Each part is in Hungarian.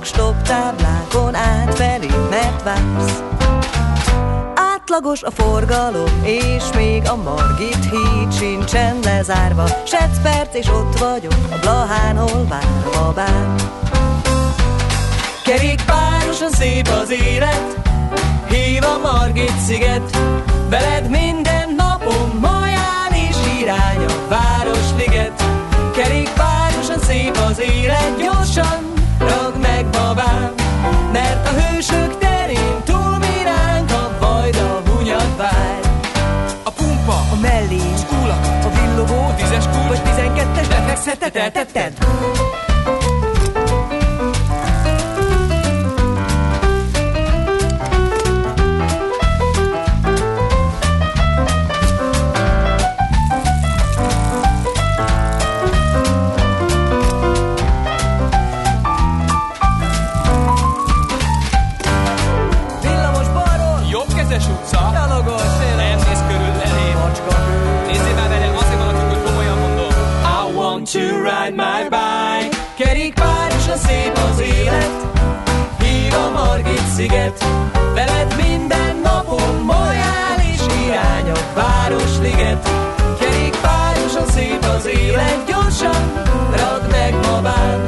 sok stop táblákon átfelé, mert vársz. Átlagos a forgalom, és még a Margit híd sincsen lezárva. Sec perc, és ott vagyok, a Blahánhol várva bár. Kerékpárosan szép az élet, hív a Margit sziget, veled minden napom maján is irány a Városliget. Tizenkettes sziget, veled minden napon morális irány a Városliget. Kerékpárosan szép az élet, gyorsan ragd meg babám,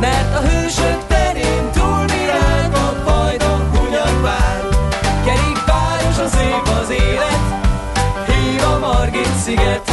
mert a hősök terén túl miránk a fajda hunyad vár. Kerékpárosan szép az élet, hív a Margit sziget,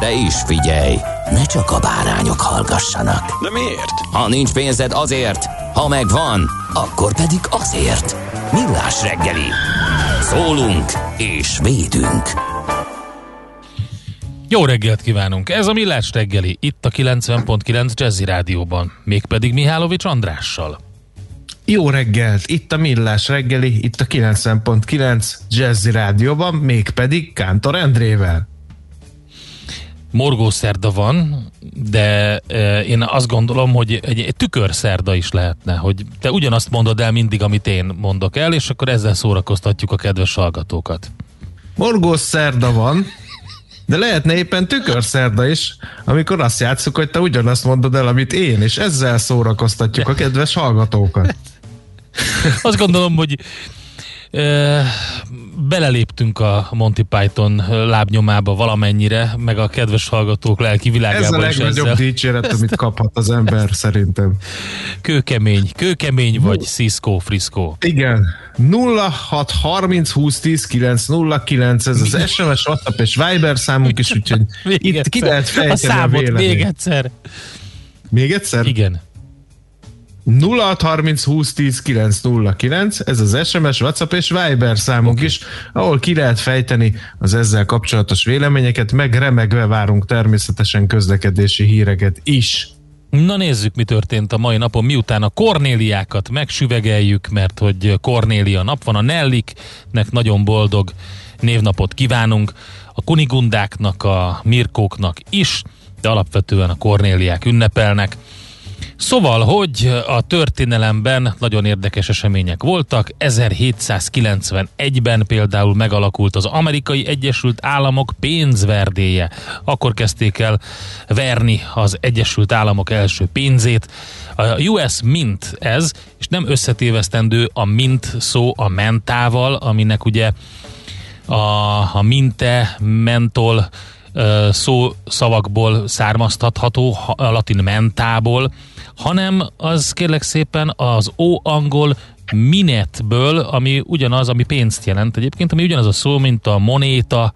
De is figyelj, ne csak a bárányok hallgassanak. De miért? Ha nincs pénzed azért, ha megvan, akkor pedig azért. Millás reggeli. Szólunk és védünk. Jó reggelt kívánunk! Ez a Millás reggeli, itt a 90.9 Jazzy Rádióban, mégpedig Mihálovics Andrással. Jó reggelt! Itt a Millás reggeli, itt a 90.9 Jazzy Rádióban, mégpedig Kántor Endrével. Morgószerda van, de e, én azt gondolom, hogy egy, egy tükörszerda is lehetne, hogy te ugyanazt mondod el mindig, amit én mondok el, és akkor ezzel szórakoztatjuk a kedves hallgatókat. Morgós szerda van, de lehetne éppen tükörszerda is, amikor azt játszuk, hogy te ugyanazt mondod el, amit én, és ezzel szórakoztatjuk a kedves hallgatókat. Azt gondolom, hogy e, beleléptünk a Monty Python lábnyomába valamennyire, meg a kedves hallgatók lelki Ez a világába legnagyobb ezzel. dicséret, amit kaphat az ember szerintem. Kőkemény, kőkemény vagy Cisco Frisco. Igen. 06 30 20 10 909 ez az SMS, WhatsApp és Viber számunk is, úgyhogy itt ki lehet a fejteni a, számot véleményt. még egyszer. Még egyszer? Igen. 06 30 20 10 909, ez az SMS, WhatsApp és Viber számunk okay. is, ahol ki lehet fejteni az ezzel kapcsolatos véleményeket, meg remegve várunk természetesen közlekedési híreket is. Na nézzük, mi történt a mai napon, miután a Kornéliákat megsüvegeljük, mert hogy Kornélia nap van, a Nelliknek nagyon boldog névnapot kívánunk, a Kunigundáknak, a Mirkóknak is, de alapvetően a Kornéliák ünnepelnek. Szóval, hogy a történelemben nagyon érdekes események voltak. 1791-ben például megalakult az Amerikai Egyesült Államok pénzverdéje. Akkor kezdték el verni az Egyesült Államok első pénzét. A US Mint ez, és nem összetévesztendő a mint szó a mentával, aminek ugye a, a minte, mentol szó szavakból származtatható, a latin mentából, hanem az kérlek szépen az ó-angol minetből, ami ugyanaz, ami pénzt jelent egyébként, ami ugyanaz a szó, mint a monéta,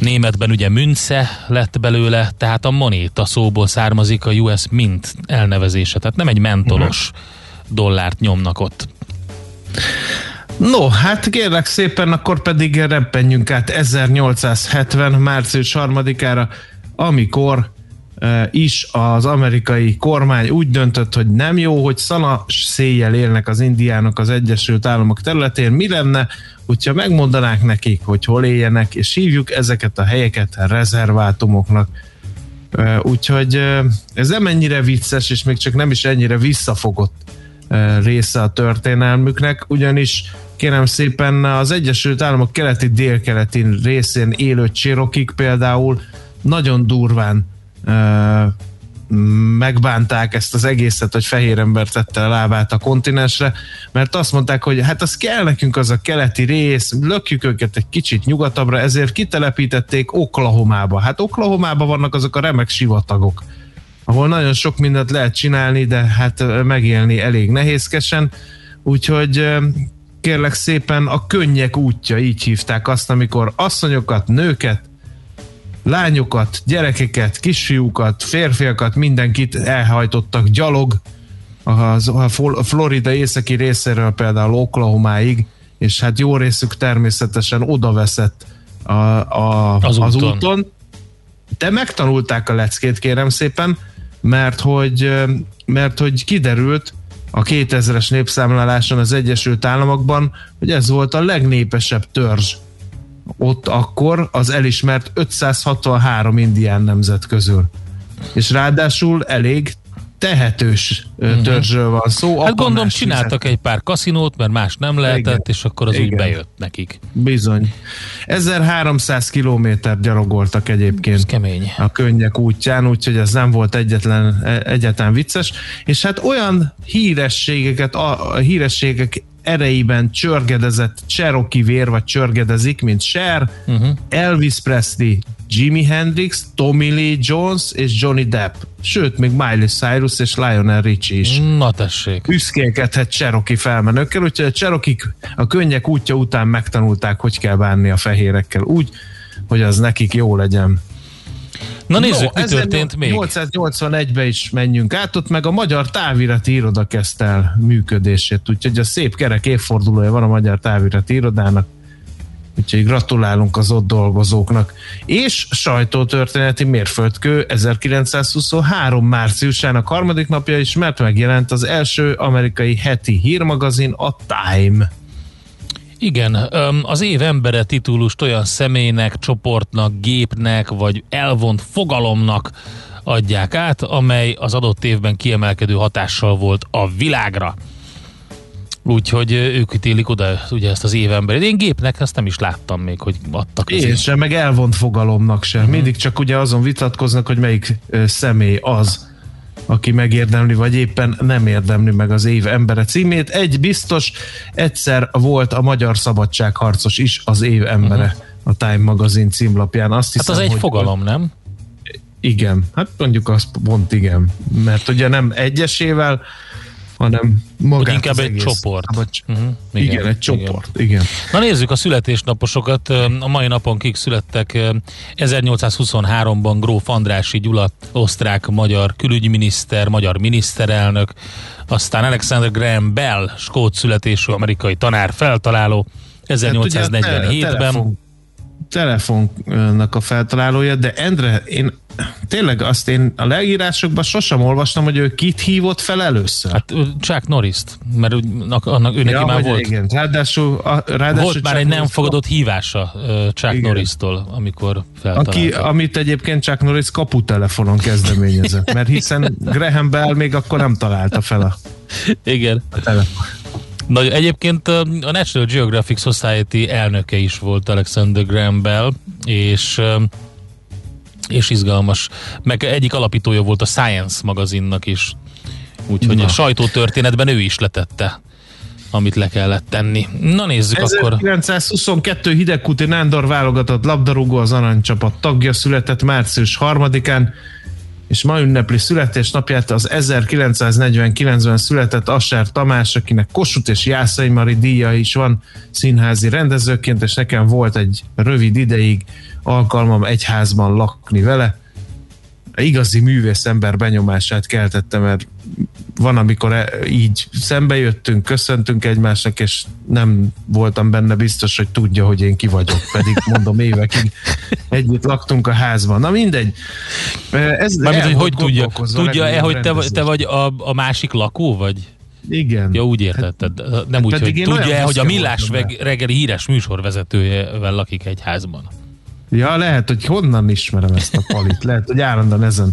németben ugye münce lett belőle, tehát a monéta szóból származik a US Mint elnevezése, tehát nem egy mentolos uh-huh. dollárt nyomnak ott. No, hát kérlek szépen, akkor pedig reppenjünk át 1870. március 3-ára, amikor is az amerikai kormány úgy döntött, hogy nem jó, hogy szana széjjel élnek az indiánok az Egyesült Államok területén. Mi lenne, hogyha megmondanák nekik, hogy hol éljenek, és hívjuk ezeket a helyeket rezervátumoknak. Úgyhogy ez nem ennyire vicces, és még csak nem is ennyire visszafogott része a történelmüknek, ugyanis kérem szépen az Egyesült Államok keleti-délkeleti részén élő csirokik például nagyon durván megbánták ezt az egészet, hogy fehér ember tette a lábát a kontinensre, mert azt mondták, hogy hát az kell nekünk az a keleti rész, lökjük őket egy kicsit nyugatabbra, ezért kitelepítették Oklahomába. Hát Oklahomába vannak azok a remek sivatagok, ahol nagyon sok mindent lehet csinálni, de hát megélni elég nehézkesen, úgyhogy kérlek szépen a könnyek útja, így hívták azt, amikor asszonyokat, nőket, lányokat, gyerekeket, kisfiúkat, férfiakat, mindenkit elhajtottak gyalog a Florida északi részéről például Oklahomáig, és hát jó részük természetesen odaveszett a, a, az, az úton. úton. De megtanulták a leckét, kérem szépen, mert hogy, mert hogy kiderült a 2000-es népszámláláson az Egyesült Államokban, hogy ez volt a legnépesebb törzs ott akkor az elismert 563 indián nemzet közül. És ráadásul elég tehetős uh-huh. törzsről van szó. Hát gondolom csináltak fizet. egy pár kaszinót, mert más nem lehetett, Igen. és akkor az Igen. úgy bejött nekik. Bizony. 1300 kilométer gyalogoltak egyébként. Ez kemény. A könnyek útján, úgyhogy ez nem volt egyetlen, e, egyetlen vicces. És hát olyan hírességeket, a, a hírességek erejében csörgedezett Cherokee vér, vagy csörgedezik, mint Cher, uh-huh. Elvis Presley, Jimi Hendrix, Tommy Lee Jones és Johnny Depp. Sőt, még Miley Cyrus és Lionel Richie is. Na tessék. Büszkélkedhet Cherokee felmenőkkel, úgyhogy a Cherokee a könnyek útja után megtanulták, hogy kell bánni a fehérekkel. Úgy, hogy az nekik jó legyen. Na nézzük, no, mi történt még. 881-be is menjünk át, ott meg a Magyar Távirati Iroda kezdte el működését, úgyhogy a szép kerek évfordulója van a Magyar Távirati Irodának, úgyhogy gratulálunk az ott dolgozóknak. És sajtótörténeti mérföldkő 1923 márciusának harmadik napja is, mert megjelent az első amerikai heti hírmagazin, a Time. Igen, az év embere titulust olyan személynek, csoportnak, gépnek, vagy elvont fogalomnak adják át, amely az adott évben kiemelkedő hatással volt a világra. Úgyhogy ők ítélik oda ugye ezt az évemberét. Én gépnek ezt nem is láttam még, hogy adtak. Én sem, meg elvont fogalomnak sem. Uh-huh. Mindig csak ugye azon vitatkoznak, hogy melyik személy az, aki megérdemli, vagy éppen nem érdemli meg az év embere címét. Egy biztos, egyszer volt a Magyar Szabadságharcos is az év embere uh-huh. a Time magazin címlapján. Azt hiszem, hát az egy hogy fogalom, nem? Igen, hát mondjuk azt pont igen, mert ugye nem egyesével, hanem magát inkább egy egész, csoport. Szabad, uh-huh. igen, igen, egy csoport, igen. igen. Na nézzük a születésnaposokat. A mai napon kik születtek 1823-ban Gróf Andrási Gyula, osztrák-magyar külügyminiszter, magyar miniszterelnök, aztán Alexander Graham Bell, skót születésű amerikai tanár, feltaláló 1847-ben. Telefonnak a feltalálója, de Endre, én tényleg azt én a leírásokban sosem olvastam, hogy ő kit hívott fel először. Hát Chuck Norris-t, mert úgy- annak ő neki ja, már volt. Igen. Ráadásul, a, ráadásul Volt már Chuck egy nem fogadott hívása Chuck Igen. Norris-tól, amikor feltalálta. Aki, amit egyébként Chuck Norris kaputelefonon kezdeményezett, mert hiszen Graham Bell még akkor nem találta fel a Igen. telefon. Na, egyébként a National Geographic Society elnöke is volt Alexander Graham Bell, és és izgalmas. Meg egyik alapítója volt a Science magazinnak is. Úgyhogy Na. a sajtótörténetben ő is letette, amit le kellett tenni. Na nézzük akkor. 1922 Hidegkúti Nándor válogatott labdarúgó az aranycsapat tagja született március 3-án, és ma ünnepli születésnapját az 1949-ben született Asser Tamás, akinek Kossuth és Jászai Mari díja is van színházi rendezőként, és nekem volt egy rövid ideig alkalmam egy házban lakni vele. Igazi művész ember benyomását keltette, mert van, amikor e- így szembe jöttünk, köszöntünk egymásnak, és nem voltam benne biztos, hogy tudja, hogy én ki vagyok, pedig mondom évekig együtt laktunk a házban. Na mindegy. Ez Mármint, hogy hogy tudja? Tudja-e, hogy te, vagy- te vagy a, a másik lakó, vagy? Igen. Ja, úgy értetted. Nem úgy, pedig hogy tudja-e, hogy a Millás reggeli híres műsorvezetőjevel lakik egy házban. Ja, lehet, hogy honnan ismerem ezt a palit. Lehet, hogy állandóan ezen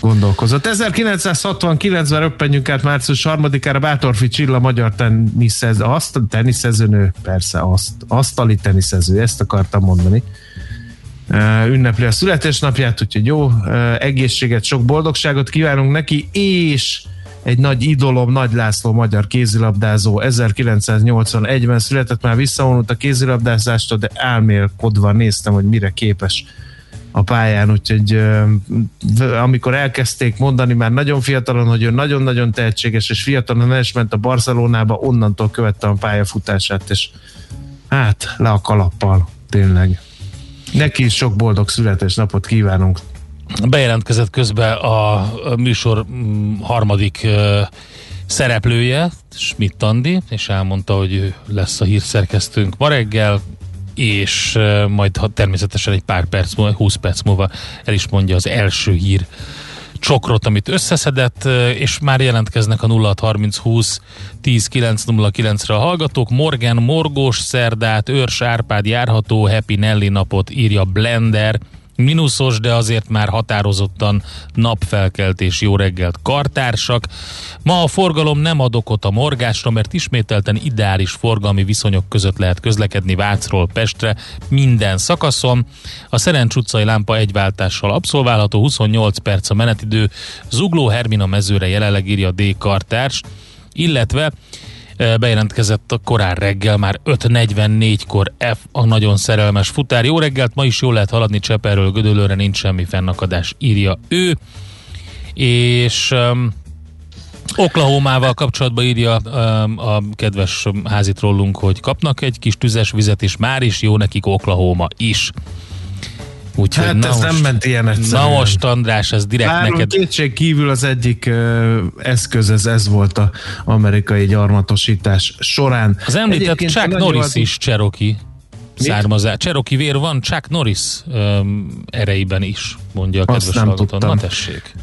gondolkozott. 1969-ben röppenjünk át március 3-ára Bátorfi Csilla magyar teniszező, azt teniszezőnő, persze, azt, asztali teniszező, ezt akartam mondani. Ünnepli a születésnapját, úgyhogy jó egészséget, sok boldogságot kívánunk neki, és egy nagy idolom, Nagy László magyar kézilabdázó 1981-ben született, már visszavonult a kézilabdázástól, de álmélkodva néztem, hogy mire képes a pályán, úgyhogy amikor elkezdték mondani már nagyon fiatalon, hogy ő nagyon-nagyon tehetséges, és fiatalon el is ment a Barcelonába, onnantól követtem a pályafutását, és hát le a kalappal, tényleg. Neki is sok boldog születésnapot kívánunk. Bejelentkezett közben a műsor mm, harmadik szereplője, Schmidt Andi, és elmondta, hogy ő lesz a hírszerkesztőnk ma reggel, és majd ha természetesen egy pár perc múlva, 20 perc múlva el is mondja az első hír csokrot, amit összeszedett, és már jelentkeznek a 0630 20 10 909-re a hallgatók. Morgan Morgós szerdát, Őrs Árpád járható, Happy Nelly napot írja Blender, Minuszos, de azért már határozottan napfelkeltés, jó reggelt kartársak. Ma a forgalom nem ad okot a morgásra, mert ismételten ideális forgalmi viszonyok között lehet közlekedni Vácról Pestre minden szakaszon. A Szerencs utcai lámpa egy váltással abszolválható, 28 perc a menetidő. Zugló Hermina mezőre jelenleg írja D. Kartárs, illetve bejelentkezett a korán reggel, már 5.44-kor F a nagyon szerelmes futár. Jó reggelt, ma is jól lehet haladni Cseperről Gödöllőre, nincs semmi fennakadás, írja ő. És um, Oklahomával kapcsolatban írja um, a kedves házi trollunk, hogy kapnak egy kis tüzes vizet, és már is jó nekik Oklahoma is. Úgyhogy Hát na ez most, nem ment ilyen egyszerűen. Na most András, ez direkt Bár neked... kétség kívül az egyik ö, eszköz, ez, ez volt a amerikai gyarmatosítás során. Az említett Egyébként Chuck Norris is Cherokee származás. Cherokee vér van Chuck Norris um, ereiben is, mondja a Azt kedves nem hallgató. tudtam. Na tessék.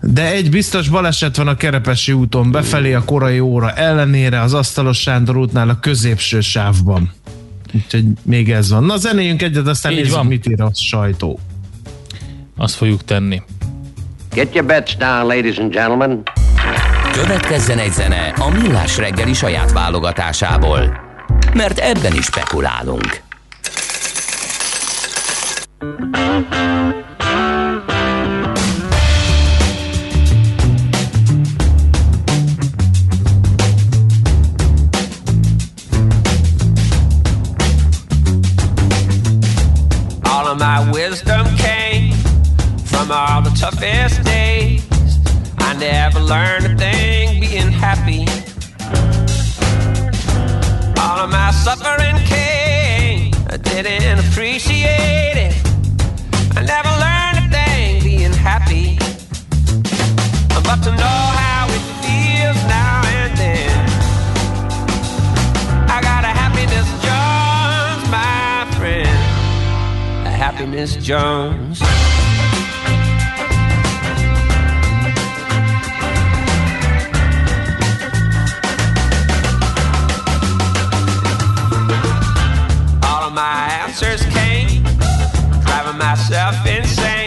De egy biztos baleset van a Kerepesi úton befelé a korai óra ellenére az Asztalos Sándor útnál a középső sávban. Úgyhogy még ez van. Na zenéjünk egyet, aztán Így nézzük, van. mit ír a sajtó. Azt fogjuk tenni. Get your bets down, ladies and gentlemen. Következzen egy zene a Millás reggeli saját válogatásából. Mert ebben is spekulálunk. All of my wisdom came from all the toughest days. I never learned a thing being happy. All of my suffering came, I didn't appreciate it. I never learned a thing being happy. But to know how Miss Jones. All of my answers came, driving myself insane.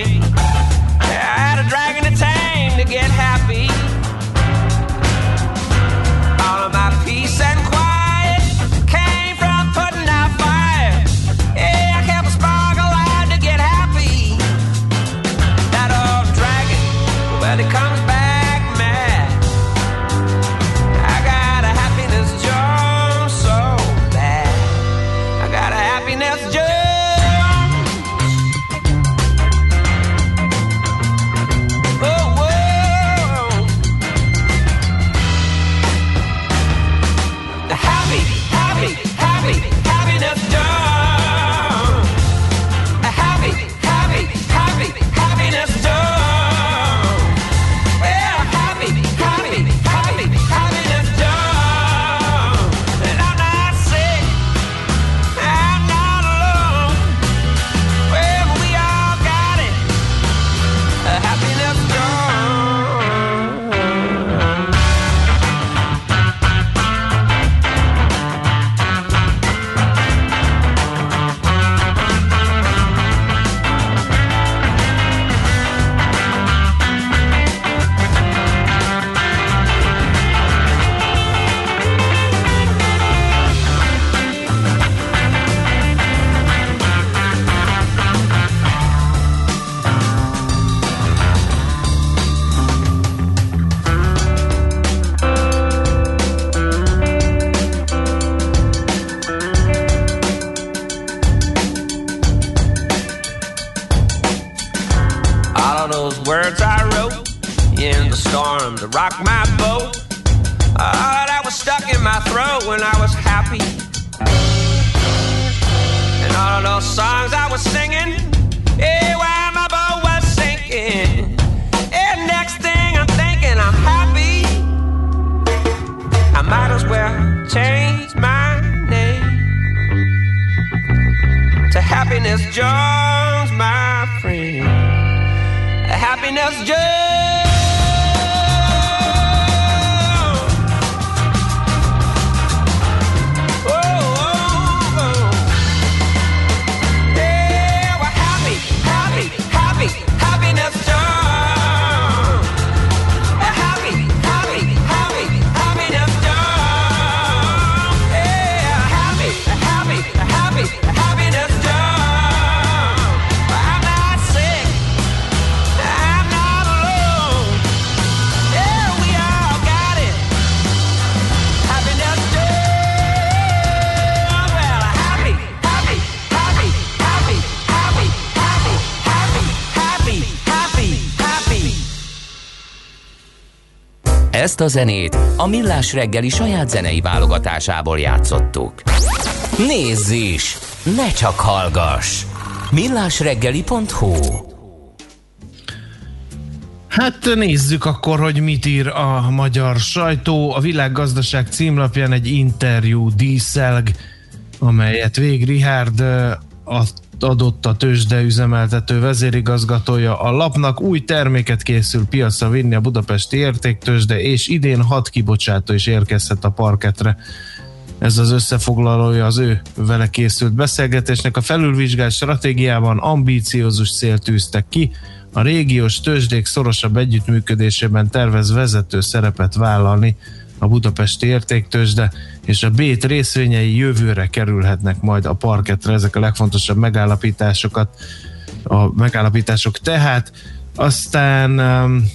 A zenét a Millás reggeli saját zenei válogatásából játszottuk. Nézz is! Ne csak hallgass! millásreggeli.hu Hát nézzük akkor, hogy mit ír a magyar sajtó. A világgazdaság címlapján egy interjú díszelg, amelyet Vég Rihárd a- adott a tőzsde üzemeltető vezérigazgatója a lapnak. Új terméket készül piacra vinni a budapesti értéktőzsde, és idén hat kibocsátó is érkezhet a parketre. Ez az összefoglalója az ő vele készült beszélgetésnek. A felülvizsgált stratégiában ambíciózus célt tűztek ki, a régiós tőzsdék szorosabb együttműködésében tervez vezető szerepet vállalni a budapesti értéktőzsde, és a BÉT részvényei jövőre kerülhetnek majd a parketre. Ezek a legfontosabb megállapításokat, a megállapítások tehát. Aztán um,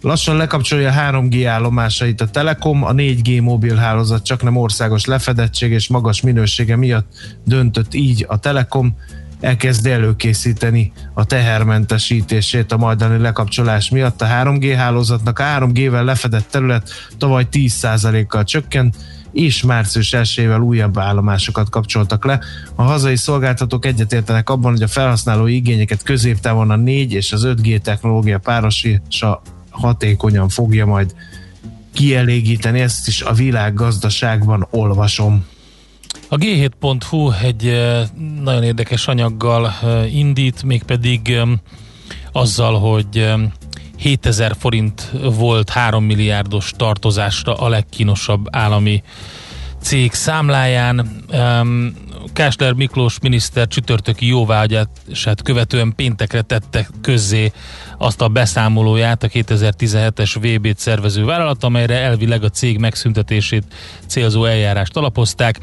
Lassan lekapcsolja 3G állomásait a Telekom, a 4G mobilhálózat csak nem országos lefedettség és magas minősége miatt döntött így a Telekom, elkezd előkészíteni a tehermentesítését a majdani lekapcsolás miatt. A 3G hálózatnak a 3G-vel lefedett terület tavaly 10%-kal csökkent, és március 1 újabb állomásokat kapcsoltak le. A hazai szolgáltatók egyetértenek abban, hogy a felhasználói igényeket középtávon a 4 és az 5G technológia párosása hatékonyan fogja majd kielégíteni. Ezt is a világgazdaságban olvasom. A G7.hu egy eh, nagyon érdekes anyaggal eh, indít, mégpedig em, azzal, hogy em, 7000 forint volt 3 milliárdos tartozásra a legkínosabb állami cég számláján. Kásler Miklós miniszter csütörtöki jóváhagyását követően péntekre tette közzé azt a beszámolóját a 2017-es VB-t szervező vállalat, amelyre elvileg a cég megszüntetését célzó eljárást alapozták.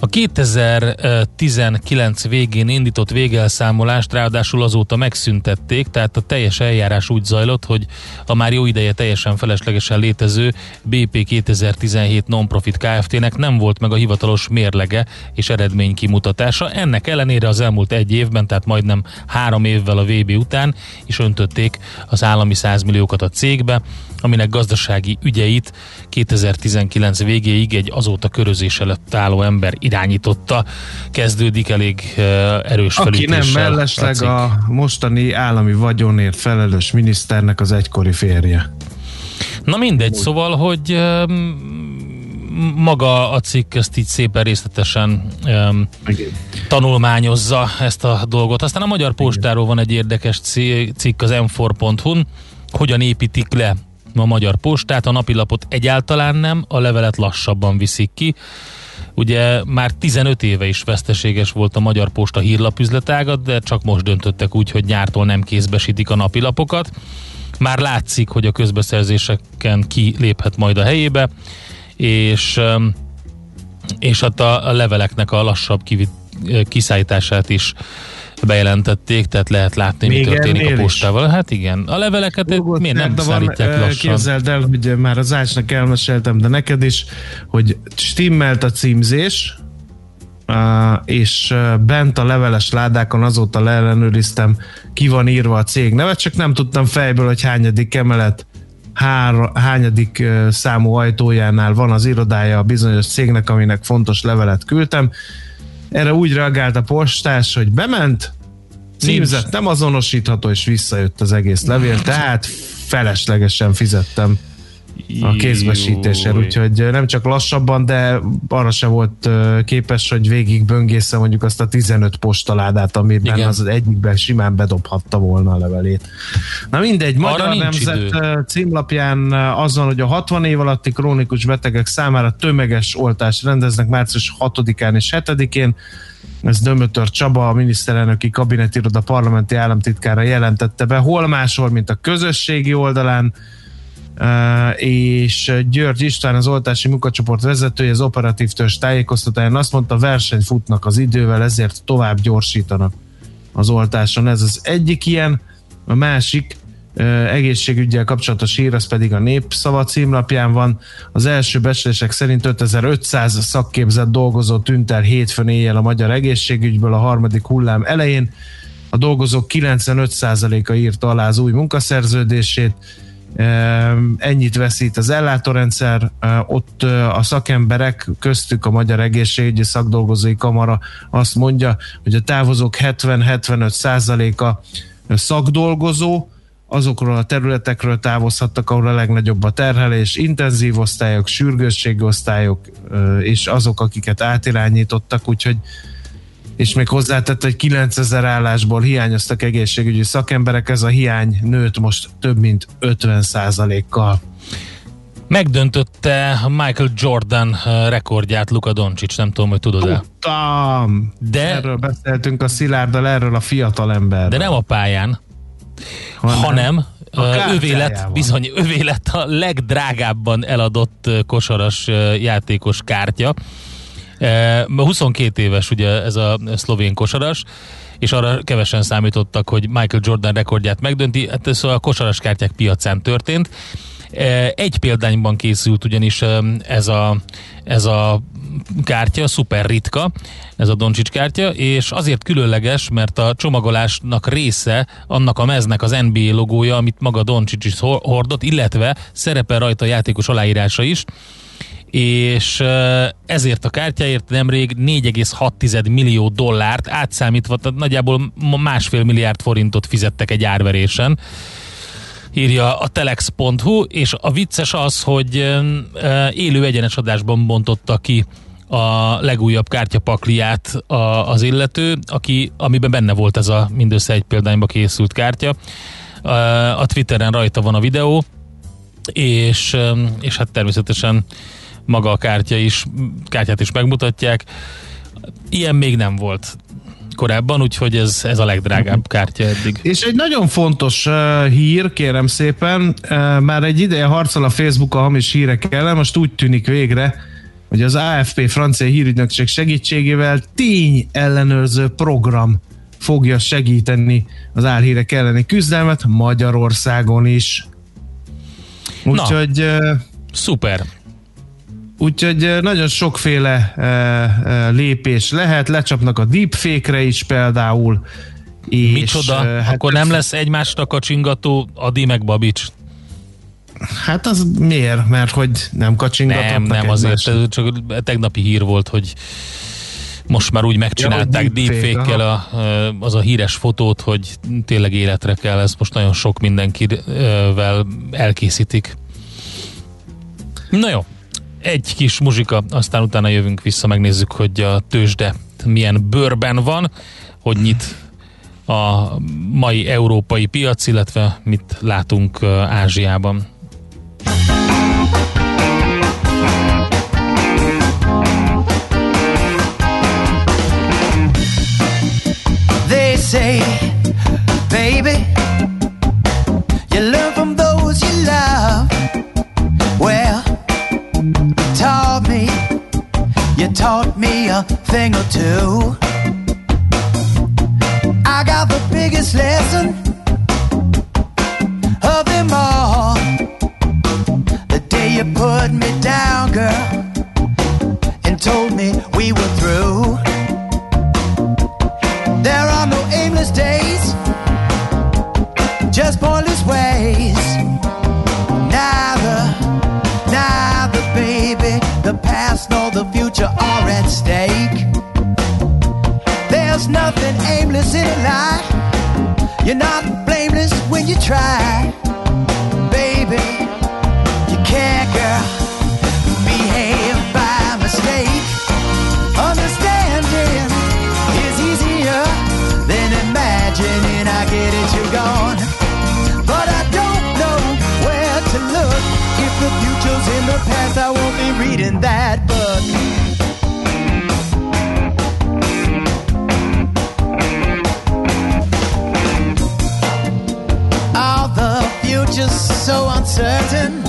A 2019 végén indított végelszámolást ráadásul azóta megszüntették, tehát a teljes eljárás úgy zajlott, hogy a már jó ideje teljesen feleslegesen létező BP 2017 non-profit Kft-nek nem volt meg a hivatalos mérlege és eredmény kimutatása. Ennek ellenére az elmúlt egy évben, tehát majdnem három évvel a VB után is öntötték az állami 100 milliókat a cégbe, aminek gazdasági ügyeit 2019 végéig egy azóta körözés előtt álló ember irányította. Kezdődik elég uh, erős Aki nem felütéssel mellesleg cég. a mostani állami vagyonért felelős miniszternek az egykori férje. Na mindegy, szóval, hogy maga a cikk ezt így szépen részletesen um, tanulmányozza ezt a dolgot. Aztán a Magyar Postáról van egy érdekes ci- cikk az m4.hu-n, hogyan építik le a Magyar Postát, a napilapot egyáltalán nem, a levelet lassabban viszik ki. Ugye már 15 éve is veszteséges volt a Magyar Posta hírlapüzletága, de csak most döntöttek úgy, hogy nyártól nem kézbesítik a napilapokat. Már látszik, hogy a közbeszerzéseken ki léphet majd a helyébe, és, és hát a, leveleknek a lassabb kivi, kiszállítását is bejelentették, tehát lehet látni, Még mi történik a is? postával. Hát igen, a leveleket Dolgot miért nem szerda van, szállítják ö, lassan? Képzeld el, hogy már az Ácsnak elmeséltem, de neked is, hogy stimmelt a címzés, és uh, bent a leveles ládákon azóta leellenőriztem, ki van írva a cég neve, csak nem tudtam fejből, hogy hányadik emelet, hár, hányadik uh, számú ajtójánál van az irodája a bizonyos cégnek, aminek fontos levelet küldtem. Erre úgy reagált a postás, hogy bement, címzett, nem azonosítható, és visszajött az egész levél, tehát feleslegesen fizettem a kézbesítésért, Júj. úgyhogy nem csak lassabban, de arra se volt képes, hogy végig böngészze mondjuk azt a 15 postaládát, amiben Igen. az egyikben simán bedobhatta volna a levelét. Na mindegy, Arra Magyar nincs Nemzet idő. címlapján az van, hogy a 60 év alatti krónikus betegek számára tömeges oltást rendeznek március 6-án és 7-én. Ez Dömötör Csaba, a miniszterelnöki kabinetiroda parlamenti államtitkára jelentette be, hol máshol, mint a közösségi oldalán, és György István, az oltási munkacsoport vezetője, az operatív törzs tájékoztatáján azt mondta, verseny futnak az idővel, ezért tovább gyorsítanak az oltáson. Ez az egyik ilyen, a másik egészségügyel kapcsolatos hír, az pedig a Népszava címlapján van. Az első becslések szerint 5500 szakképzett dolgozó tűnt el hétfőn éjjel a magyar egészségügyből a harmadik hullám elején. A dolgozók 95%-a írta alá az új munkaszerződését, ennyit veszít az ellátórendszer, ott a szakemberek, köztük a Magyar Egészségügyi Szakdolgozói Kamara azt mondja, hogy a távozók 70-75 százaléka szakdolgozó, azokról a területekről távozhattak, ahol a legnagyobb a terhelés, intenzív osztályok, sürgősségi osztályok, és azok, akiket átirányítottak, úgyhogy és még hozzátett, hogy 9000 állásból hiányoztak egészségügyi szakemberek, ez a hiány nőtt most több mint 50 kal Megdöntötte Michael Jordan eh, rekordját Luka Doncic, nem tudom, hogy tudod-e. Tudtam! De- Erről beszéltünk a Szilárddal, erről a fiatal ember. De nem a pályán, hanem A ö, övé lett, bizony, övé lett a legdrágábban eladott ö, kosaras játékos kártya. E, 22 éves ugye ez a szlovén kosaras, és arra kevesen számítottak, hogy Michael Jordan rekordját megdönti. Hát ez a kosaras kártyák piacán történt. E, Egy példányban készült ugyanis ö, ez a, ez a kártya, szuper ritka, ez a Doncsics kártya, és azért különleges, mert a csomagolásnak része annak a meznek az NBA logója, amit maga Doncsics is hor- hordott, illetve szerepel rajta a játékos aláírása is, és ezért a kártyáért nemrég 4,6 millió dollárt átszámítva, tehát nagyjából másfél milliárd forintot fizettek egy árverésen írja a telex.hu, és a vicces az, hogy élő egyenes adásban bontotta ki a legújabb kártyapakliát a, az illető, aki, amiben benne volt ez a mindössze egy példányba készült kártya. A Twitteren rajta van a videó, és, és hát természetesen maga a kártya is, kártyát is megmutatják. Ilyen még nem volt korábban, úgyhogy ez, ez a legdrágább kártya eddig. És egy nagyon fontos uh, hír, kérem szépen, uh, már egy ideje harcol a Facebook a hamis hírek ellen, most úgy tűnik végre, hogy az AFP francia hírügynökség segítségével tény ellenőrző program fogja segíteni az álhírek elleni küzdelmet Magyarországon is. Úgyhogy... Uh, Szuper. Úgyhogy nagyon sokféle lépés lehet, lecsapnak a deepfake-re is például. És, Micsoda? Hát Akkor nem lesz egymásnak a csingató Adi meg Babics? Hát az miért? Mert hogy nem kacsingatnak Nem, nem azért, ez csak tegnapi hír volt, hogy most már úgy megcsinálták ja, deepfake-kel a, az a híres fotót, hogy tényleg életre kell, ez most nagyon sok mindenkivel elkészítik. Na jó, egy kis muzsika, aztán utána jövünk vissza, megnézzük, hogy a tőzsde milyen bőrben van, hogy nyit a mai európai piac, illetve mit látunk Ázsiában. They say, baby, you learn from those you love. Taught me a thing or two. I got the biggest lesson of them all. The day you put me down, girl, and told me we were through. At stake. There's nothing aimless in a life. You're not blameless when you try, baby. You can't, girl, behave by mistake. Understanding is easier than imagining. I get it, you're gone. But I don't know where to look. If the future's in the past, I won't be reading that book. So uncertain.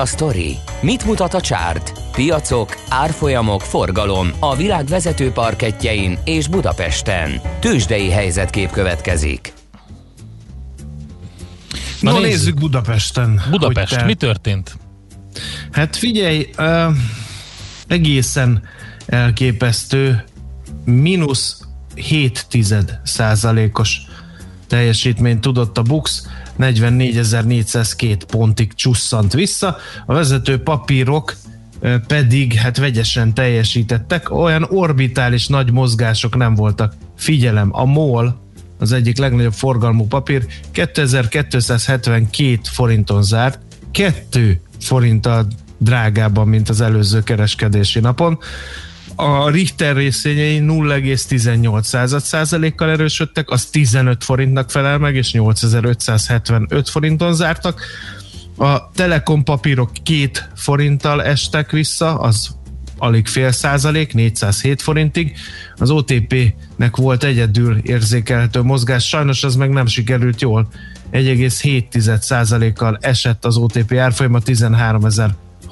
A sztori? Mit mutat a csárt? Piacok, árfolyamok, forgalom a világ vezető parketjein és Budapesten. Tősdei helyzetkép következik. Na, Na, nézzük. nézzük Budapesten. Budapest, te- mi történt? Hát figyelj, uh, egészen elképesztő, mínusz 7 százalékos teljesítményt tudott a Bux, 44.402 pontig csusszant vissza. A vezető papírok pedig hát vegyesen teljesítettek, olyan orbitális nagy mozgások nem voltak. Figyelem, a MOL, az egyik legnagyobb forgalmú papír, 2272 forinton zárt, 2 forinttal drágábban, mint az előző kereskedési napon. A Richter részvényei 0,18 százalékkal erősödtek, az 15 forintnak felel meg, és 8575 forinton zártak. A Telekom papírok két forinttal estek vissza, az alig fél százalék, 407 forintig. Az OTP-nek volt egyedül érzékelhető mozgás, sajnos az meg nem sikerült jól. 1,7 százalékkal esett az OTP árfolyama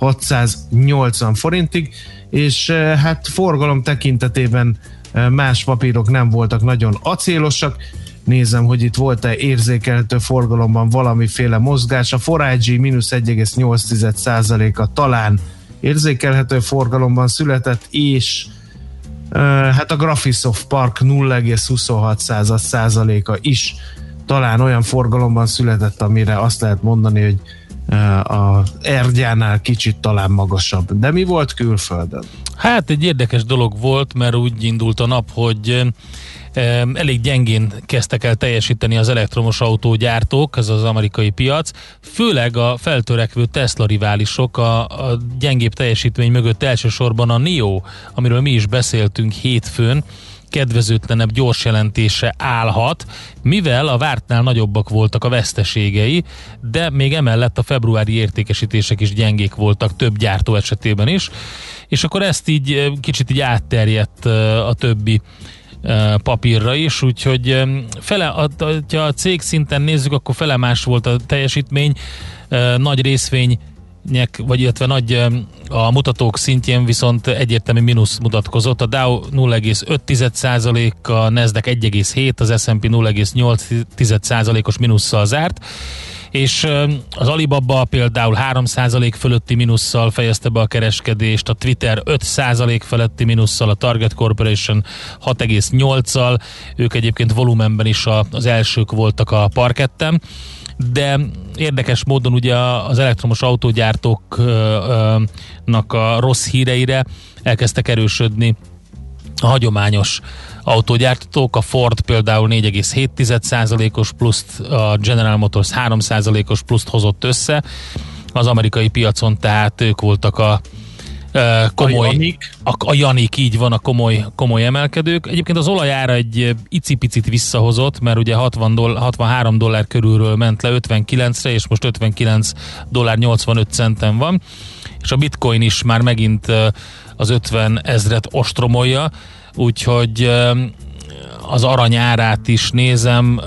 13.680 forintig, és eh, hát forgalom tekintetében eh, más papírok nem voltak nagyon acélosak. Nézem, hogy itt volt-e érzékelhető forgalomban valamiféle mozgás. A Forágyi mínusz 1,8%-a talán érzékelhető forgalomban született, és uh, hát a Graphisoft Park 0,26 százaléka is talán olyan forgalomban született, amire azt lehet mondani, hogy uh, a Ergyánál kicsit talán magasabb. De mi volt külföldön? Hát egy érdekes dolog volt, mert úgy indult a nap, hogy eh, elég gyengén kezdtek el teljesíteni az elektromos autógyártók, ez az amerikai piac, főleg a feltörekvő Tesla riválisok, a, a gyengébb teljesítmény mögött elsősorban a NIO, amiről mi is beszéltünk hétfőn, kedvezőtlenebb gyors jelentése állhat, mivel a vártnál nagyobbak voltak a veszteségei, de még emellett a februári értékesítések is gyengék voltak több gyártó esetében is, és akkor ezt így eh, kicsit így átterjedt eh, a többi eh, papírra is, úgyhogy fele, a- ha a cég szinten nézzük, akkor fele más volt a teljesítmény, nagy részvény nek, vagy illetve nagy a mutatók szintjén viszont egyértelmű mínusz mutatkozott. A Dow 0,5%, a Nasdaq 1,7, az S&P 0,8%-os mínusszal zárt, és az Alibaba például 3% fölötti mínusszal fejezte be a kereskedést, a Twitter 5% feletti mínusszal, a Target Corporation 6,8-al, ők egyébként volumenben is az elsők voltak a parketten, de érdekes módon ugye az elektromos autógyártóknak a rossz híreire elkezdtek erősödni a hagyományos autógyártók, a Ford például 4,7%-os pluszt, a General Motors 3%-os pluszt hozott össze, az amerikai piacon tehát ők voltak a komoly, A Janik. a, a Janik, így van a komoly, komoly emelkedők. Egyébként az olajára egy icipicit visszahozott, mert ugye 60 doll- 63 dollár körülről ment le 59-re, és most 59 dollár 85 centen van, és a bitcoin is már megint az 50 ezret ostromolja, úgyhogy az arany árát is nézem,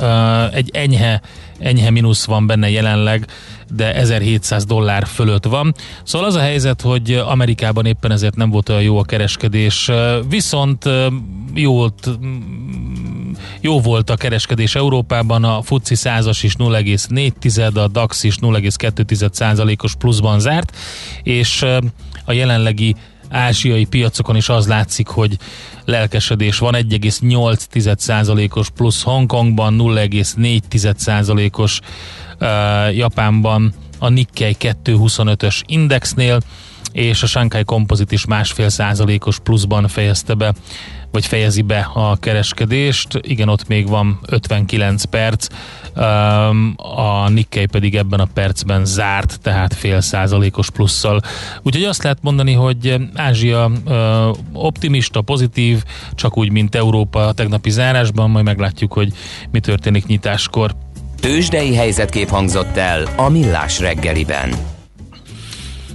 egy enyhe, enyhe mínusz van benne jelenleg, de 1700 dollár fölött van. Szóval az a helyzet, hogy Amerikában éppen ezért nem volt olyan jó a kereskedés, viszont jó volt, jó volt a kereskedés Európában, a FUCI 100-as is 0,4, a DAX is 0,2 százalékos pluszban zárt, és a jelenlegi ázsiai piacokon is az látszik, hogy lelkesedés van, 1,8%-os plusz Hongkongban, 0,4%-os uh, Japánban, a Nikkei 225-ös indexnél, és a Shanghai Composite is másfél százalékos pluszban fejezte be, vagy fejezi be a kereskedést. Igen, ott még van 59 perc, a Nikkei pedig ebben a percben zárt, tehát fél százalékos plusszal. Úgyhogy azt lehet mondani, hogy Ázsia optimista, pozitív, csak úgy, mint Európa a tegnapi zárásban, majd meglátjuk, hogy mi történik nyitáskor. Tősdei helyzetkép hangzott el a Millás reggeliben.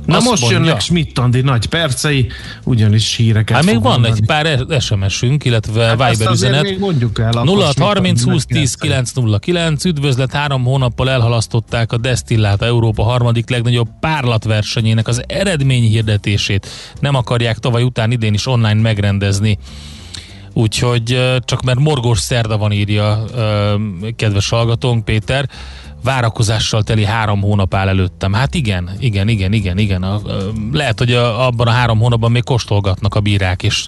Na Azt most mondja. jönnek Schmidt Andi nagy percei, ugyanis híreket Hát még van mondani. egy pár SMS-ünk, illetve Hát Viber üzenet. még mondjuk el, akkor 0 Schmidt 30 Andinek 20 10 909 Üdvözlet, három hónappal elhalasztották a Destillát Európa harmadik legnagyobb párlatversenyének az eredményhirdetését. Nem akarják tavaly után idén is online megrendezni. Úgyhogy csak mert morgós szerda van írja kedves hallgatónk Péter, várakozással teli három hónap áll előttem. Hát igen, igen, igen, igen, igen. Lehet, hogy abban a három hónapban még kóstolgatnak a bírák, és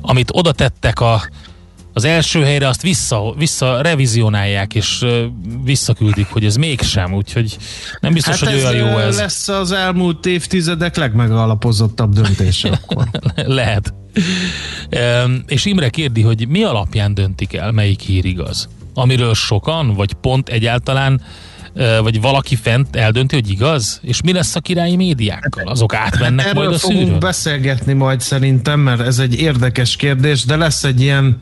amit oda tettek a, az első helyre, azt vissza, vissza revizionálják, és visszaküldik, hogy ez mégsem, úgyhogy nem biztos, hát hogy olyan jó ez. lesz az elmúlt évtizedek legmegalapozottabb döntése akkor. Lehet. És Imre kérdi, hogy mi alapján döntik el, melyik hír igaz? Amiről sokan, vagy pont egyáltalán, vagy valaki fent eldönti, hogy igaz? És mi lesz a királyi médiákkal? Azok átmennek Erről majd a fogunk szűrőn? beszélgetni majd szerintem, mert ez egy érdekes kérdés, de lesz egy ilyen,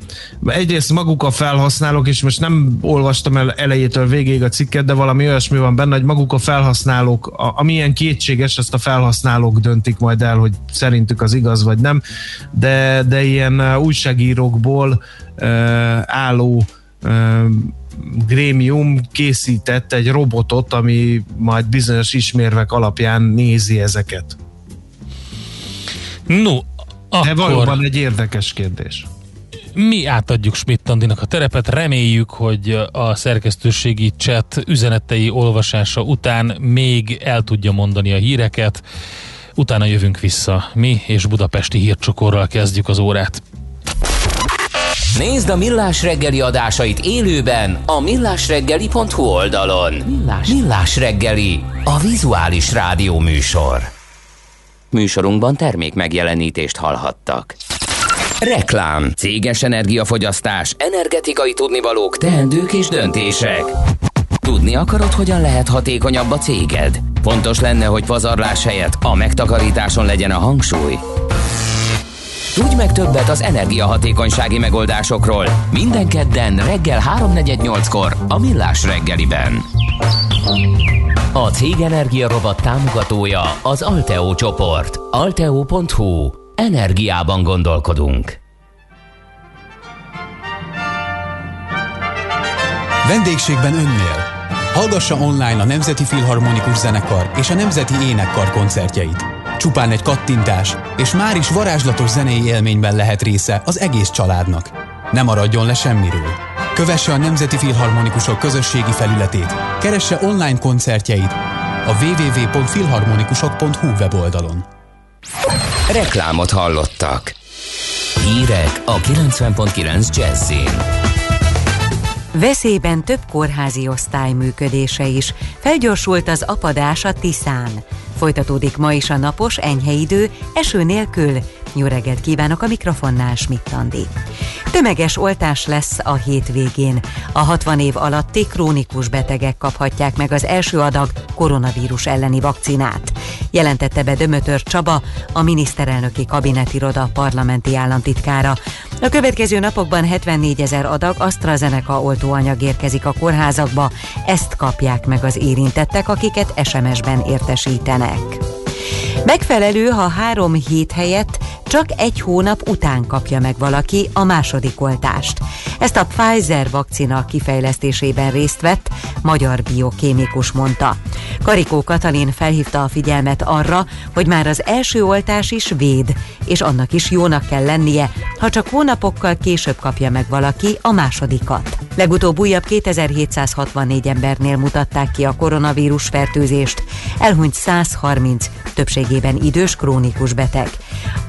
egyrészt maguk a felhasználók, és most nem olvastam el elejétől végéig a cikket, de valami olyasmi van benne, hogy maguk a felhasználók, a- amilyen kétséges, ezt a felhasználók döntik majd el, hogy szerintük az igaz vagy nem, de, de ilyen újságírókból álló grémium készített egy robotot, ami majd bizonyos ismérvek alapján nézi ezeket. No, De akkor valóban egy érdekes kérdés. mi átadjuk Schmidt a terepet, reméljük, hogy a szerkesztőségi chat üzenetei olvasása után még el tudja mondani a híreket, utána jövünk vissza. Mi és budapesti hírcsokorral kezdjük az órát. Nézd a Millás reggeli adásait élőben a millásreggeli.hu oldalon. Millás, Millás reggeli, a vizuális rádió műsor. Műsorunkban termék megjelenítést hallhattak. Reklám, céges energiafogyasztás, energetikai tudnivalók, teendők és döntések. Tudni akarod, hogyan lehet hatékonyabb a céged? Fontos lenne, hogy pazarlás helyett a megtakarításon legyen a hangsúly. Tudj meg többet az energiahatékonysági megoldásokról minden kedden reggel 3.48-kor a Millás reggeliben. A Cég Energia Robot támogatója az Alteo csoport. Alteo.hu. Energiában gondolkodunk. Vendégségben önnél. Hallgassa online a Nemzeti Filharmonikus Zenekar és a Nemzeti Énekkar koncertjeit. Csupán egy kattintás, és már is varázslatos zenei élményben lehet része az egész családnak. Ne maradjon le semmiről. Kövesse a Nemzeti Filharmonikusok közösségi felületét, keresse online koncertjeit a www.filharmonikusok.hu weboldalon. Reklámot hallottak. Hírek a 90.9 Jazzin. Veszélyben több kórházi osztály működése is. Felgyorsult az apadás a Tiszán. Folytatódik ma is a napos, enyhe idő, eső nélkül. Jó reggelt kívánok a mikrofonnál, Schmidt Andi. Tömeges oltás lesz a hétvégén. A 60 év alatti krónikus betegek kaphatják meg az első adag koronavírus elleni vakcinát. Jelentette be Dömötör Csaba, a miniszterelnöki kabinetiroda parlamenti államtitkára. A következő napokban 74 ezer adag AstraZeneca oltóanyag érkezik a kórházakba, ezt kapják meg az érintettek, akiket SMS-ben értesítenek. Megfelelő, ha három hét helyett csak egy hónap után kapja meg valaki a második oltást. Ezt a Pfizer vakcina kifejlesztésében részt vett magyar biokémikus mondta. Karikó Katalin felhívta a figyelmet arra, hogy már az első oltás is véd, és annak is jónak kell lennie, ha csak hónapokkal később kapja meg valaki a másodikat. Legutóbb újabb 2764 embernél mutatták ki a koronavírus fertőzést, elhunyt 130, többségében idős krónikus beteg.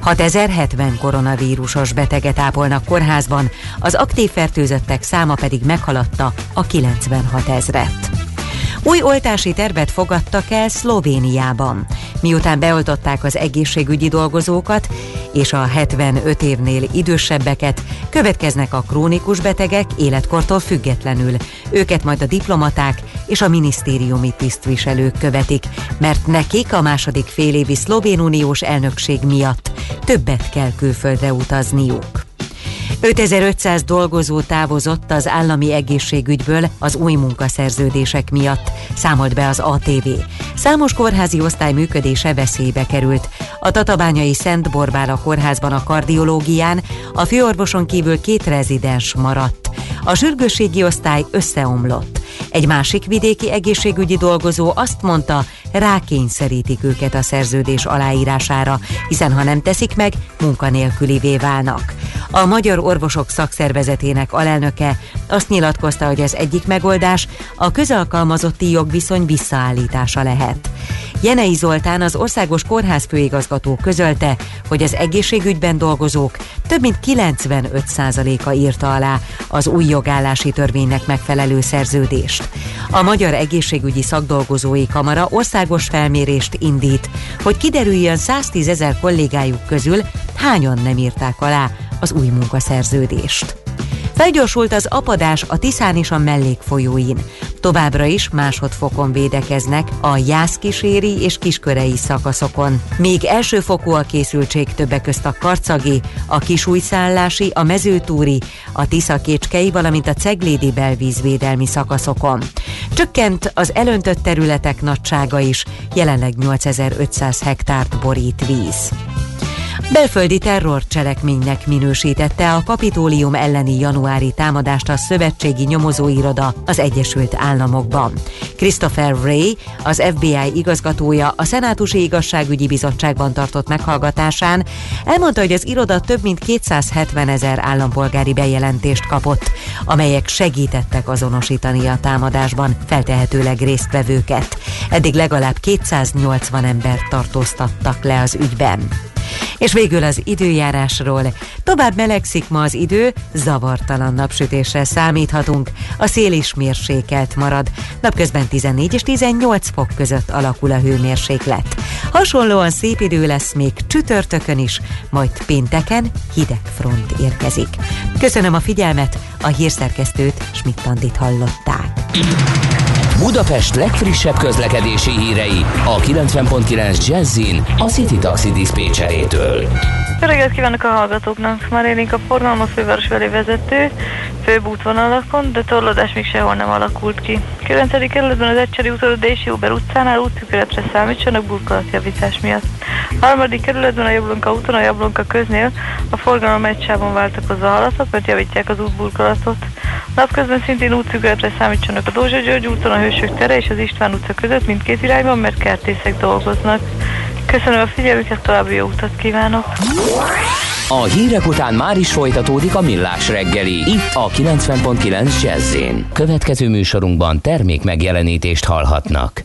6070 koronavírusos beteget ápolnak kórházban, az aktív fertőzöttek száma pedig meghaladta a 96 ezret. Új oltási tervet fogadtak el Szlovéniában. Miután beoltották az egészségügyi dolgozókat és a 75 évnél idősebbeket, következnek a krónikus betegek életkortól függetlenül. Őket majd a diplomaták és a minisztériumi tisztviselők követik, mert nekik a második félévi szlovén uniós elnökség miatt többet kell külföldre utazniuk. 5500 dolgozó távozott az állami egészségügyből az új munkaszerződések miatt, számolt be az ATV. Számos kórházi osztály működése veszélybe került. A Tatabányai Szent Borbála kórházban a kardiológián a főorvoson kívül két rezidens maradt. A sürgősségi osztály összeomlott. Egy másik vidéki egészségügyi dolgozó azt mondta, rákényszerítik őket a szerződés aláírására, hiszen ha nem teszik meg, munkanélkülivé válnak. A Magyar Orvosok Szakszervezetének alelnöke azt nyilatkozta, hogy az egyik megoldás a közalkalmazotti jogviszony visszaállítása lehet. Jenei Zoltán, az Országos Kórház főigazgató közölte, hogy az egészségügyben dolgozók több mint 95%-a írta alá az új jogállási törvénynek megfelelő szerződést. A Magyar Egészségügyi Szakdolgozói Kamara országos felmérést indít, hogy kiderüljön 110 ezer kollégájuk közül hányan nem írták alá az új munkaszerződést. Felgyorsult az apadás a Tiszán és a mellékfolyóin. Továbbra is másodfokon védekeznek a Jászkíséri és Kiskörei szakaszokon. Még elsőfokú a készültség többek közt a Karcagi, a Kisújszállási, a Mezőtúri, a Tiszakécskei, valamint a Ceglédi belvízvédelmi szakaszokon. Csökkent az elöntött területek nagysága is, jelenleg 8500 hektárt borít víz. Belföldi terrorcselekménynek minősítette a kapitólium elleni januári támadást a szövetségi nyomozóiroda az Egyesült Államokban. Christopher Ray, az FBI igazgatója a Szenátusi Igazságügyi Bizottságban tartott meghallgatásán elmondta, hogy az iroda több mint 270 ezer állampolgári bejelentést kapott, amelyek segítettek azonosítani a támadásban feltehetőleg résztvevőket. Eddig legalább 280 embert tartóztattak le az ügyben. És végül az időjárásról. Tovább melegszik ma az idő, zavartalan napsütésre számíthatunk. A szél is mérsékelt marad. Napközben 14 és 18 fok között alakul a hőmérséklet. Hasonlóan szép idő lesz még csütörtökön is, majd pénteken hideg front érkezik. Köszönöm a figyelmet, a hírszerkesztőt Schmidt-Tandit hallották. Budapest legfrissebb közlekedési hírei a 90.9 Jazzin a City Taxi Dispécsejétől. Jó reggelt kívánok a hallgatóknak! Már élénk a forgalom a főváros felé vezető, főbb útvonalakon, de torlódás még sehol nem alakult ki. 9. kerületben az Ecseri úton a Dési Uber utcánál útszükületre számítsanak burkolatjavítás miatt. A harmadik kerületben a Jablonka úton a Jablonka köznél a forgalom egy sávon váltakozva haladhat, mert javítják az útburkolatot. Napközben szintén útszükületre számítsanak a Dózsa György úton, a Hősök tere és az István utca között mindkét irányban, mert kertészek dolgoznak. Köszönöm a figyelmüket, további jó utat kívánok! A hírek után már is folytatódik a millás reggeli, itt a 90.9 jazz Következő műsorunkban termék megjelenítést hallhatnak.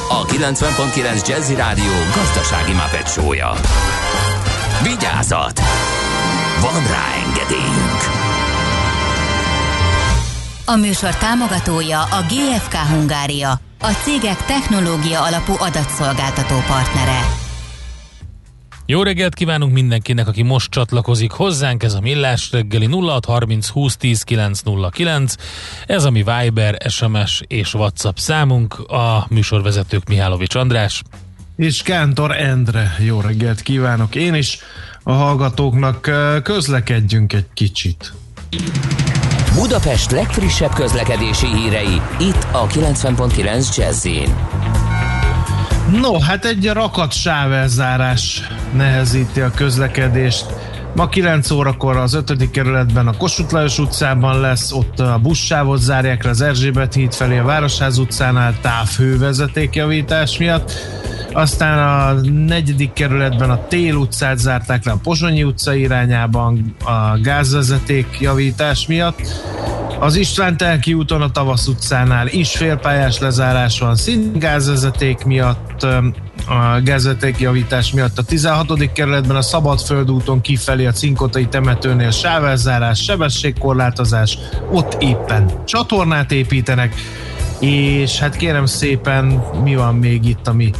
a 90.9 Jazzy Rádió gazdasági mapetsója. Vigyázat! Van rá engedélyünk! A műsor támogatója a GFK Hungária, a cégek technológia alapú adatszolgáltató partnere. Jó reggelt kívánunk mindenkinek, aki most csatlakozik hozzánk, ez a Millás reggeli 0630 20 10 909, ez a mi Viber, SMS és WhatsApp számunk, a műsorvezetők Mihálovics András. És Kántor Endre, jó reggelt kívánok én is. A hallgatóknak közlekedjünk egy kicsit. Budapest legfrissebb közlekedési hírei, itt a 90.9 jazz No, hát egy rakat sávelzárás nehezíti a közlekedést. Ma 9 órakor az 5. kerületben a Kossuth Lajos utcában lesz, ott a buszsávot zárják le az Erzsébet híd felé a Városház utcánál távhővezetékjavítás miatt. Aztán a negyedik kerületben a Tél utcát zárták le a Pozsonyi utca irányában a gázvezeték javítás miatt. Az István Telki úton a Tavasz utcánál is félpályás lezárás van, szint gázvezeték miatt, a gázvezeték javítás miatt a 16. kerületben a Szabadföld úton kifelé a Cinkotai temetőnél sávelzárás, sebességkorlátozás, ott éppen csatornát építenek, és hát kérem szépen, mi van még itt, ami,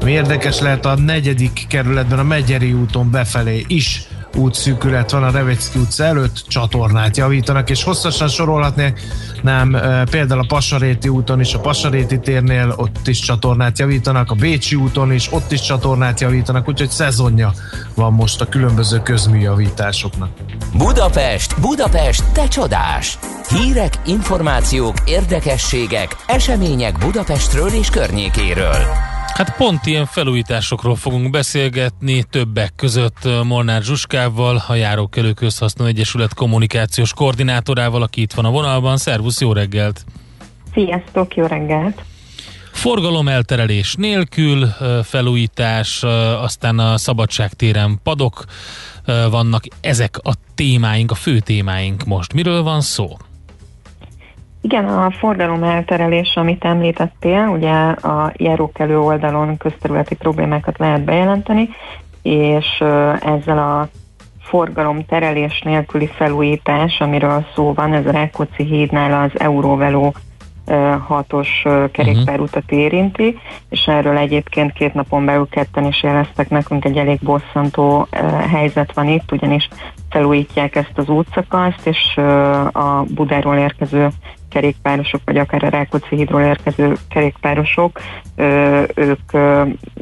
ami érdekes lehet a negyedik kerületben a Megyeri úton befelé is útszűkület van a Revecki utca előtt, csatornát javítanak, és hosszasan sorolhatnék, nem, például a Passaréti úton is, a Passaréti térnél ott is csatornát javítanak, a Bécsi úton is, ott is csatornát javítanak, úgyhogy szezonja van most a különböző közműjavításoknak. Budapest, Budapest, te csodás! Hírek, információk, érdekességek, események Budapestről és környékéről. Hát pont ilyen felújításokról fogunk beszélgetni többek között Molnár Zsuskával, a Járókelő Közhasznú Egyesület kommunikációs koordinátorával, aki itt van a vonalban. Szervusz, jó reggelt! Sziasztok, jó reggelt! Forgalomelterelés nélkül felújítás, aztán a Szabadságtéren padok vannak. Ezek a témáink, a fő témáink most. Miről van szó? Igen, a forgalom elterelés, amit említettél, ugye a járókelő oldalon közterületi problémákat lehet bejelenteni, és ezzel a forgalom terelés nélküli felújítás, amiről szó van, ez a Rákóczi hídnál az Euróveló hatos kerékpárutat érinti, és erről egyébként két napon belül ketten is jeleztek nekünk, egy elég bosszantó helyzet van itt, ugyanis felújítják ezt az útszakaszt, és a Budáról érkező kerékpárosok, vagy akár a Rákóczi hídról érkező kerékpárosok, ők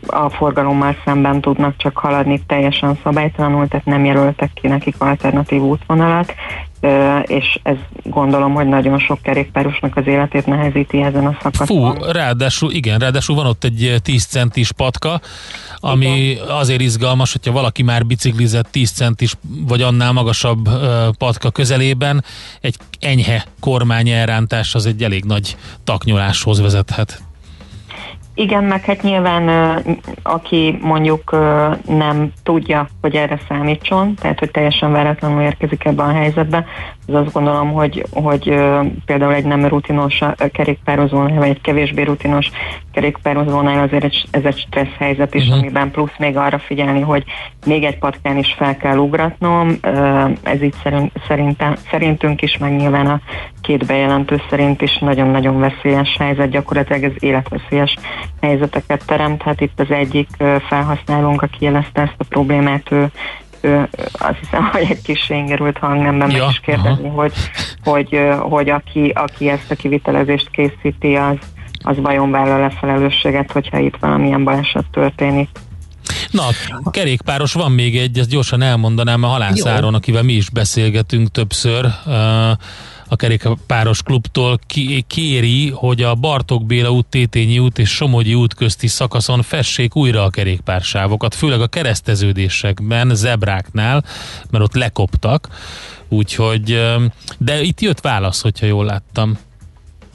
a forgalommal szemben tudnak csak haladni teljesen szabálytalanul, tehát nem jelöltek ki nekik alternatív útvonalat, és ez gondolom, hogy nagyon sok kerékpárosnak az életét nehezíti ezen a szakaszon. Fú, ráadásul, igen, ráadául van ott egy 10 centis patka, ami igen. azért izgalmas, hogyha valaki már biciklizett 10 centis vagy annál magasabb ö, patka közelében, egy enyhe kormány elrántás az egy elég nagy taknyoláshoz vezethet. Igen, meg hát nyilván aki mondjuk nem tudja, hogy erre számítson, tehát hogy teljesen váratlanul érkezik ebbe a helyzetbe, az azt gondolom, hogy, hogy például egy nem rutinos kerékpározónál, vagy egy kevésbé rutinos kerékpározónál azért ez egy stressz helyzet is, uh-huh. amiben plusz még arra figyelni, hogy még egy patkán is fel kell ugratnom, ez így szerint, szerintem, szerintünk is, meg nyilván a két bejelentő szerint is nagyon-nagyon veszélyes helyzet, gyakorlatilag ez életveszélyes helyzeteket teremt. Hát itt az egyik felhasználónk, aki jelezte ezt a problémát, ő ő, azt hiszem, hogy egy kis ingerült hangnemben ja, meg is kérdezni, hogy, hogy, hogy aki, aki ezt a kivitelezést készíti, az, az vajon vállal le felelősséget, hogyha itt valamilyen baleset történik. Na, kerékpáros van még egy, ezt gyorsan elmondanám a halászáron, akivel mi is beszélgetünk többször. Uh, a kerékpáros klubtól kéri, hogy a Bartók Béla út, Tétényi út és Somogyi út közti szakaszon fessék újra a kerékpársávokat, főleg a kereszteződésekben, zebráknál, mert ott lekoptak, úgyhogy, de itt jött válasz, hogyha jól láttam.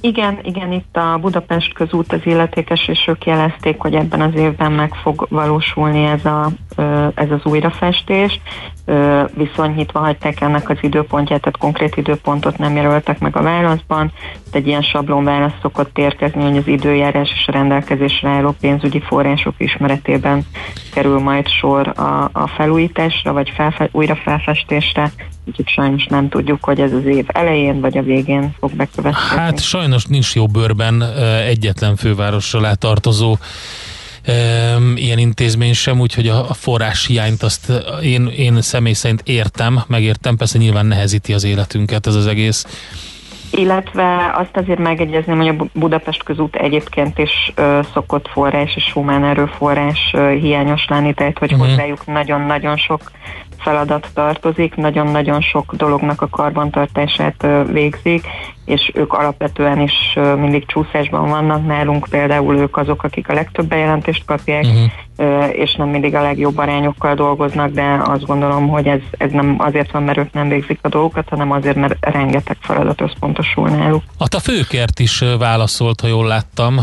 Igen, igen, itt a Budapest közút az illetékes, és ők jelezték, hogy ebben az évben meg fog valósulni ez, a, ez az újrafestés. Viszonyítva hagyták ennek az időpontját, tehát konkrét időpontot nem jelöltek meg a válaszban, egy ilyen sablon válasz szokott érkezni, hogy az időjárás és a rendelkezésre álló pénzügyi források ismeretében kerül majd sor a, a felújításra, vagy felfe, újra felfestésre, úgyhogy sajnos nem tudjuk, hogy ez az év elején vagy a végén fog bekövetkezni. Hát sajnos nincs jó bőrben egyetlen fővárosra látartozó ilyen intézmény sem, úgyhogy a, a forrás hiányt azt én, én személy szerint értem, megértem, persze nyilván nehezíti az életünket ez az egész illetve azt azért megegyezném, hogy a Budapest közút egyébként is ö, szokott forrás és humán erőforrás ö, hiányos lenni, tehát hogy uh-huh. hozzájuk nagyon-nagyon sok feladat tartozik, nagyon-nagyon sok dolognak a karbantartását ö, végzik, és ők alapvetően is mindig csúszásban vannak nálunk, például ők azok, akik a legtöbb bejelentést kapják, uh-huh. és nem mindig a legjobb arányokkal dolgoznak, de azt gondolom, hogy ez, ez nem azért van, mert ők nem végzik a dolgokat, hanem azért, mert rengeteg feladat összpontosul náluk. A főkert is válaszolt, ha jól láttam,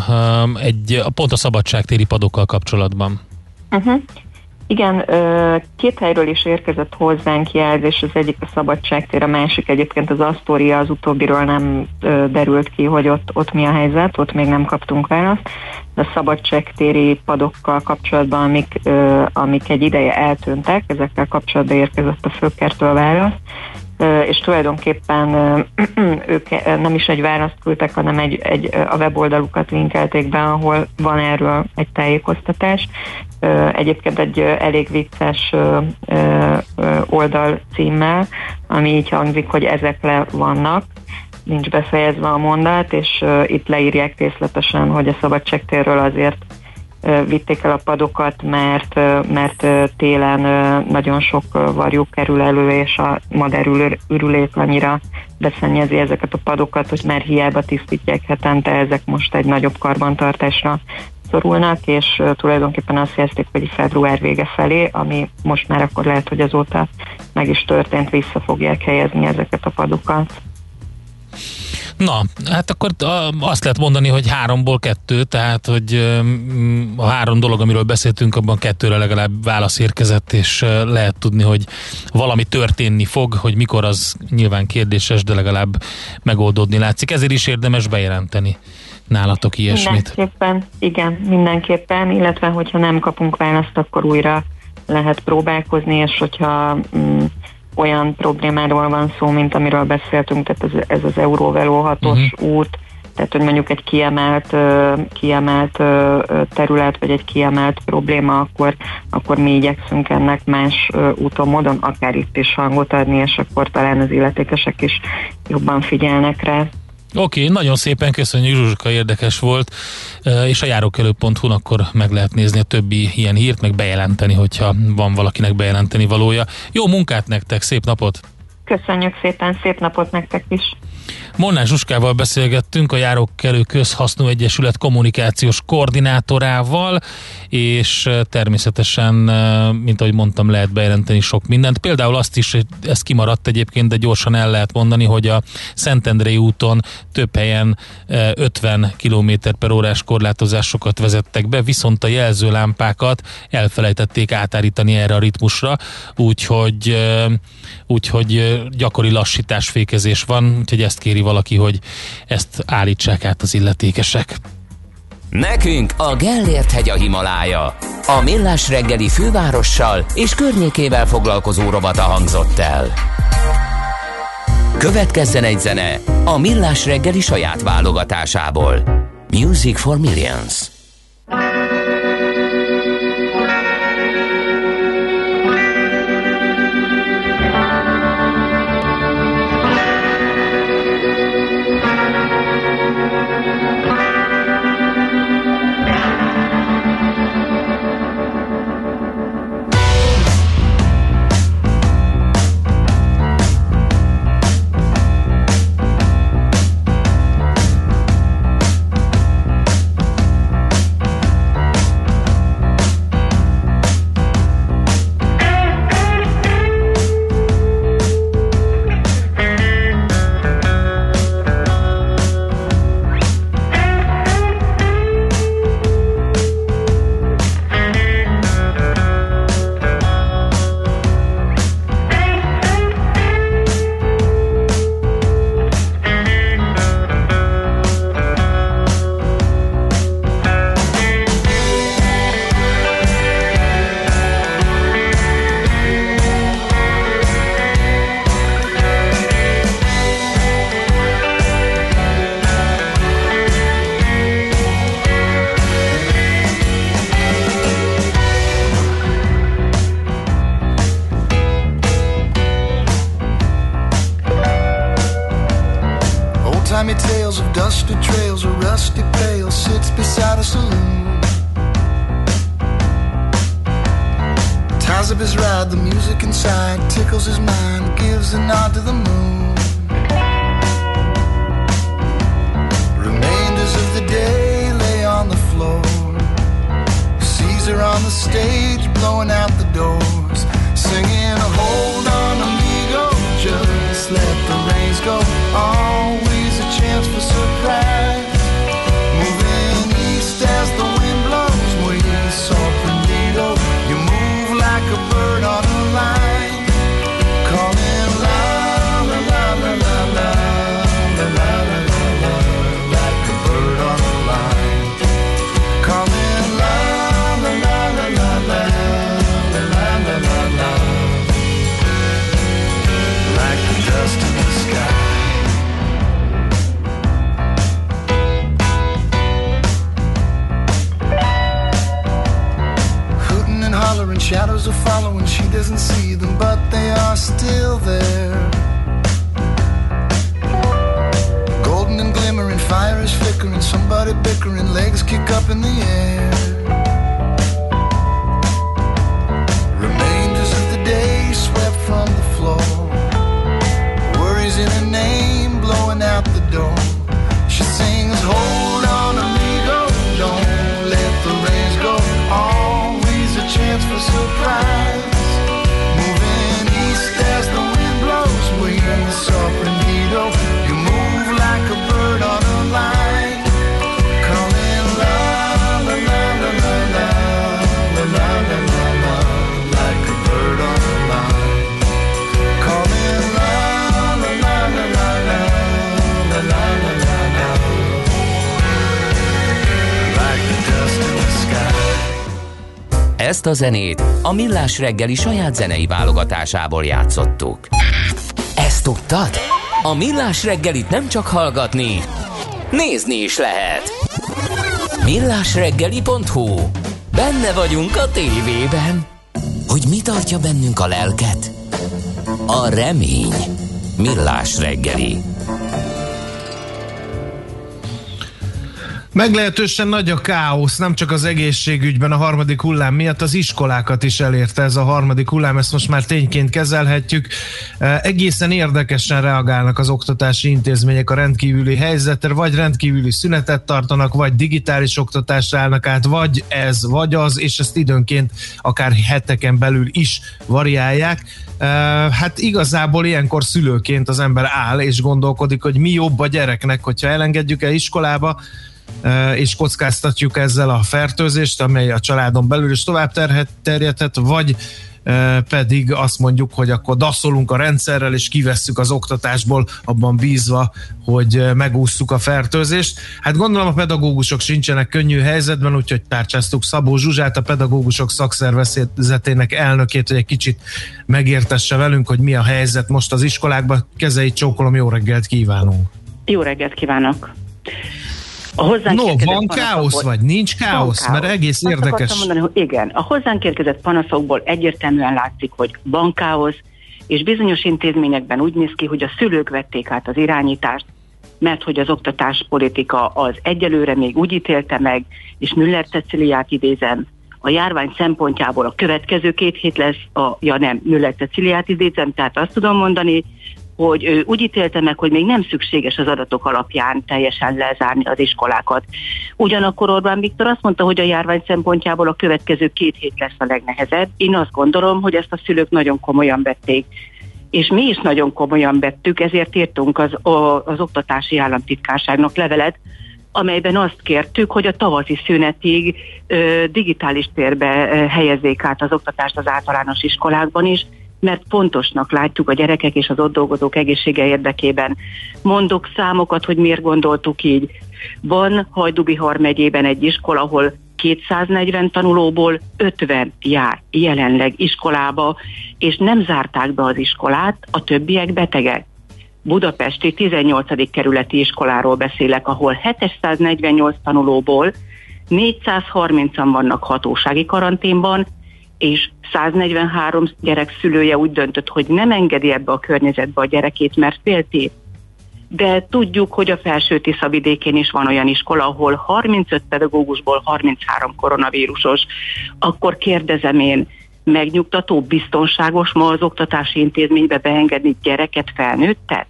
egy, pont a szabadságtéri padokkal kapcsolatban. Uh-huh. Igen, két helyről is érkezett hozzánk jelzés, az egyik a Szabadságtér, a másik egyébként az Asztória, az utóbbiról nem derült ki, hogy ott, ott mi a helyzet, ott még nem kaptunk választ. A szabadságtéri padokkal kapcsolatban, amik, amik egy ideje eltűntek, ezekkel kapcsolatban érkezett a főkertől válasz és tulajdonképpen ők nem is egy választ küldtek, hanem egy, egy, a weboldalukat linkelték be, ahol van erről egy tájékoztatás. Egyébként egy elég vicces oldal címmel, ami így hangzik, hogy ezek le vannak, nincs befejezve a mondat, és itt leírják részletesen, hogy a szabadságtérről azért vitték el a padokat, mert, mert télen nagyon sok varjú kerül elő, és a madárürülék annyira beszennyezi ezeket a padokat, hogy már hiába tisztítják hetente, ezek most egy nagyobb karbantartásra szorulnak, és tulajdonképpen azt jelzték, hogy február vége felé, ami most már akkor lehet, hogy azóta meg is történt, vissza fogják helyezni ezeket a padokat. Na, hát akkor azt lehet mondani, hogy háromból kettő, tehát hogy a három dolog, amiről beszéltünk, abban kettőre legalább válasz érkezett, és lehet tudni, hogy valami történni fog, hogy mikor az nyilván kérdéses, de legalább megoldódni látszik. Ezért is érdemes bejelenteni nálatok ilyesmit. Mindenképpen, igen, mindenképpen, illetve hogyha nem kapunk választ, akkor újra lehet próbálkozni, és hogyha mm, olyan problémáról van szó, mint amiről beszéltünk, tehát ez, ez az Euróveló 6 uh-huh. út, tehát hogy mondjuk egy kiemelt, kiemelt terület, vagy egy kiemelt probléma, akkor, akkor mi igyekszünk ennek más úton, módon, akár itt is hangot adni, és akkor talán az illetékesek is jobban figyelnek rá. Oké, okay, nagyon szépen köszönjük, Zsuzsuka, érdekes volt, és a járókelő.hu-n akkor meg lehet nézni a többi ilyen hírt, meg bejelenteni, hogyha van valakinek bejelenteni valója. Jó munkát nektek, szép napot! Köszönjük szépen, szép napot nektek is! Molnár Zsuskával beszélgettünk, a Járókelő Közhasznú Egyesület kommunikációs koordinátorával, és természetesen, mint ahogy mondtam, lehet bejelenteni sok mindent. Például azt is, ez kimaradt egyébként, de gyorsan el lehet mondani, hogy a Szentendrei úton több helyen eh, 50 km per órás korlátozásokat vezettek be, viszont a jelzőlámpákat elfelejtették átállítani erre a ritmusra, úgyhogy, úgyhogy gyakori lassítás, fékezés van, úgyhogy ezt kéri valaki, hogy ezt állítsák át az illetékesek. Nekünk a Gellért hegy a Himalája. A Millás reggeli fővárossal és környékével foglalkozó rovata hangzott el. Következzen egy zene a Millás reggeli saját válogatásából. Music for Millions. Old a zenét a Millás reggeli saját zenei válogatásából játszottuk. Ezt tudtad? A Millás reggelit nem csak hallgatni, nézni is lehet. Millásreggeli.hu Benne vagyunk a tévében. Hogy mi tartja bennünk a lelket? A remény. Millás reggeli. Meglehetősen nagy a káosz, nem csak az egészségügyben a harmadik hullám miatt, az iskolákat is elérte ez a harmadik hullám, ezt most már tényként kezelhetjük. Egészen érdekesen reagálnak az oktatási intézmények a rendkívüli helyzetre, vagy rendkívüli szünetet tartanak, vagy digitális oktatásra állnak át, vagy ez, vagy az, és ezt időnként akár heteken belül is variálják. Hát igazából ilyenkor szülőként az ember áll és gondolkodik, hogy mi jobb a gyereknek, hogyha elengedjük el iskolába, és kockáztatjuk ezzel a fertőzést, amely a családon belül is tovább terhet, terjedhet, vagy pedig azt mondjuk, hogy akkor daszolunk a rendszerrel, és kivesszük az oktatásból, abban bízva, hogy megússzuk a fertőzést. Hát gondolom a pedagógusok sincsenek könnyű helyzetben, úgyhogy tárcsáztuk Szabó Zsuzsát, a pedagógusok szakszervezetének elnökét, hogy egy kicsit megértesse velünk, hogy mi a helyzet most az iskolákban. Kezeit csókolom, jó reggelt kívánunk! Jó reggelt kívánok! A hozzánk No, van káosz, vagy nincs káosz? Van Mert egész Azt érdekes. mondani, hogy igen, a hozzánk érkezett panaszokból egyértelműen látszik, hogy van káosz, és bizonyos intézményekben úgy néz ki, hogy a szülők vették át az irányítást, mert hogy az oktatáspolitika az egyelőre még úgy ítélte meg, és Müller Ceciliát idézem, a járvány szempontjából a következő két hét lesz, a, ja nem, Müller Ceciliát idézem, tehát azt tudom mondani, hogy ő úgy ítélte meg, hogy még nem szükséges az adatok alapján teljesen lezárni az iskolákat. Ugyanakkor Orbán Viktor azt mondta, hogy a járvány szempontjából a következő két hét lesz a legnehezebb. Én azt gondolom, hogy ezt a szülők nagyon komolyan vették. És mi is nagyon komolyan vettük, ezért írtunk az, az Oktatási Államtitkárságnak levelet, amelyben azt kértük, hogy a tavaszi szünetig ö, digitális térbe ö, helyezzék át az oktatást az általános iskolákban is, mert fontosnak látjuk a gyerekek és az ott dolgozók egészsége érdekében. Mondok számokat, hogy miért gondoltuk így. Van Hajdubihar megyében egy iskola, ahol 240 tanulóból 50 jár jelenleg iskolába, és nem zárták be az iskolát, a többiek betegek. Budapesti 18. kerületi iskoláról beszélek, ahol 748 tanulóból 430-an vannak hatósági karanténban, és 143 gyerek szülője úgy döntött, hogy nem engedi ebbe a környezetbe a gyerekét, mert féltét. De tudjuk, hogy a felső Tiszavidékén is van olyan iskola, ahol 35 pedagógusból 33 koronavírusos. Akkor kérdezem én, megnyugtató, biztonságos ma az oktatási intézménybe beengedni gyereket, felnőttet?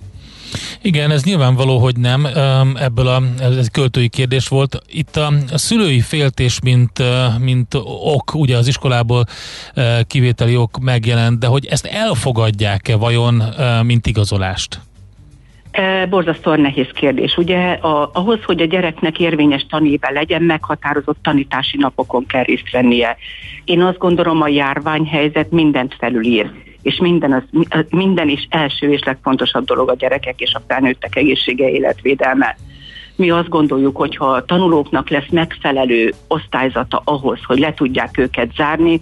Igen, ez nyilvánvaló, hogy nem. Ebből a, ez egy költői kérdés volt. Itt a, a szülői féltés, mint, mint ok, ugye az iskolából kivételi ok megjelent, de hogy ezt elfogadják-e vajon, mint igazolást? Borzasztóan nehéz kérdés. Ugye a, ahhoz, hogy a gyereknek érvényes tanéve legyen, meghatározott tanítási napokon kell részt vennie. Én azt gondolom, a járványhelyzet mindent felülír, és minden, az, minden is első és legfontosabb dolog a gyerekek és a felnőttek egészsége, életvédelme. Mi azt gondoljuk, hogy ha a tanulóknak lesz megfelelő osztályzata ahhoz, hogy le tudják őket zárni,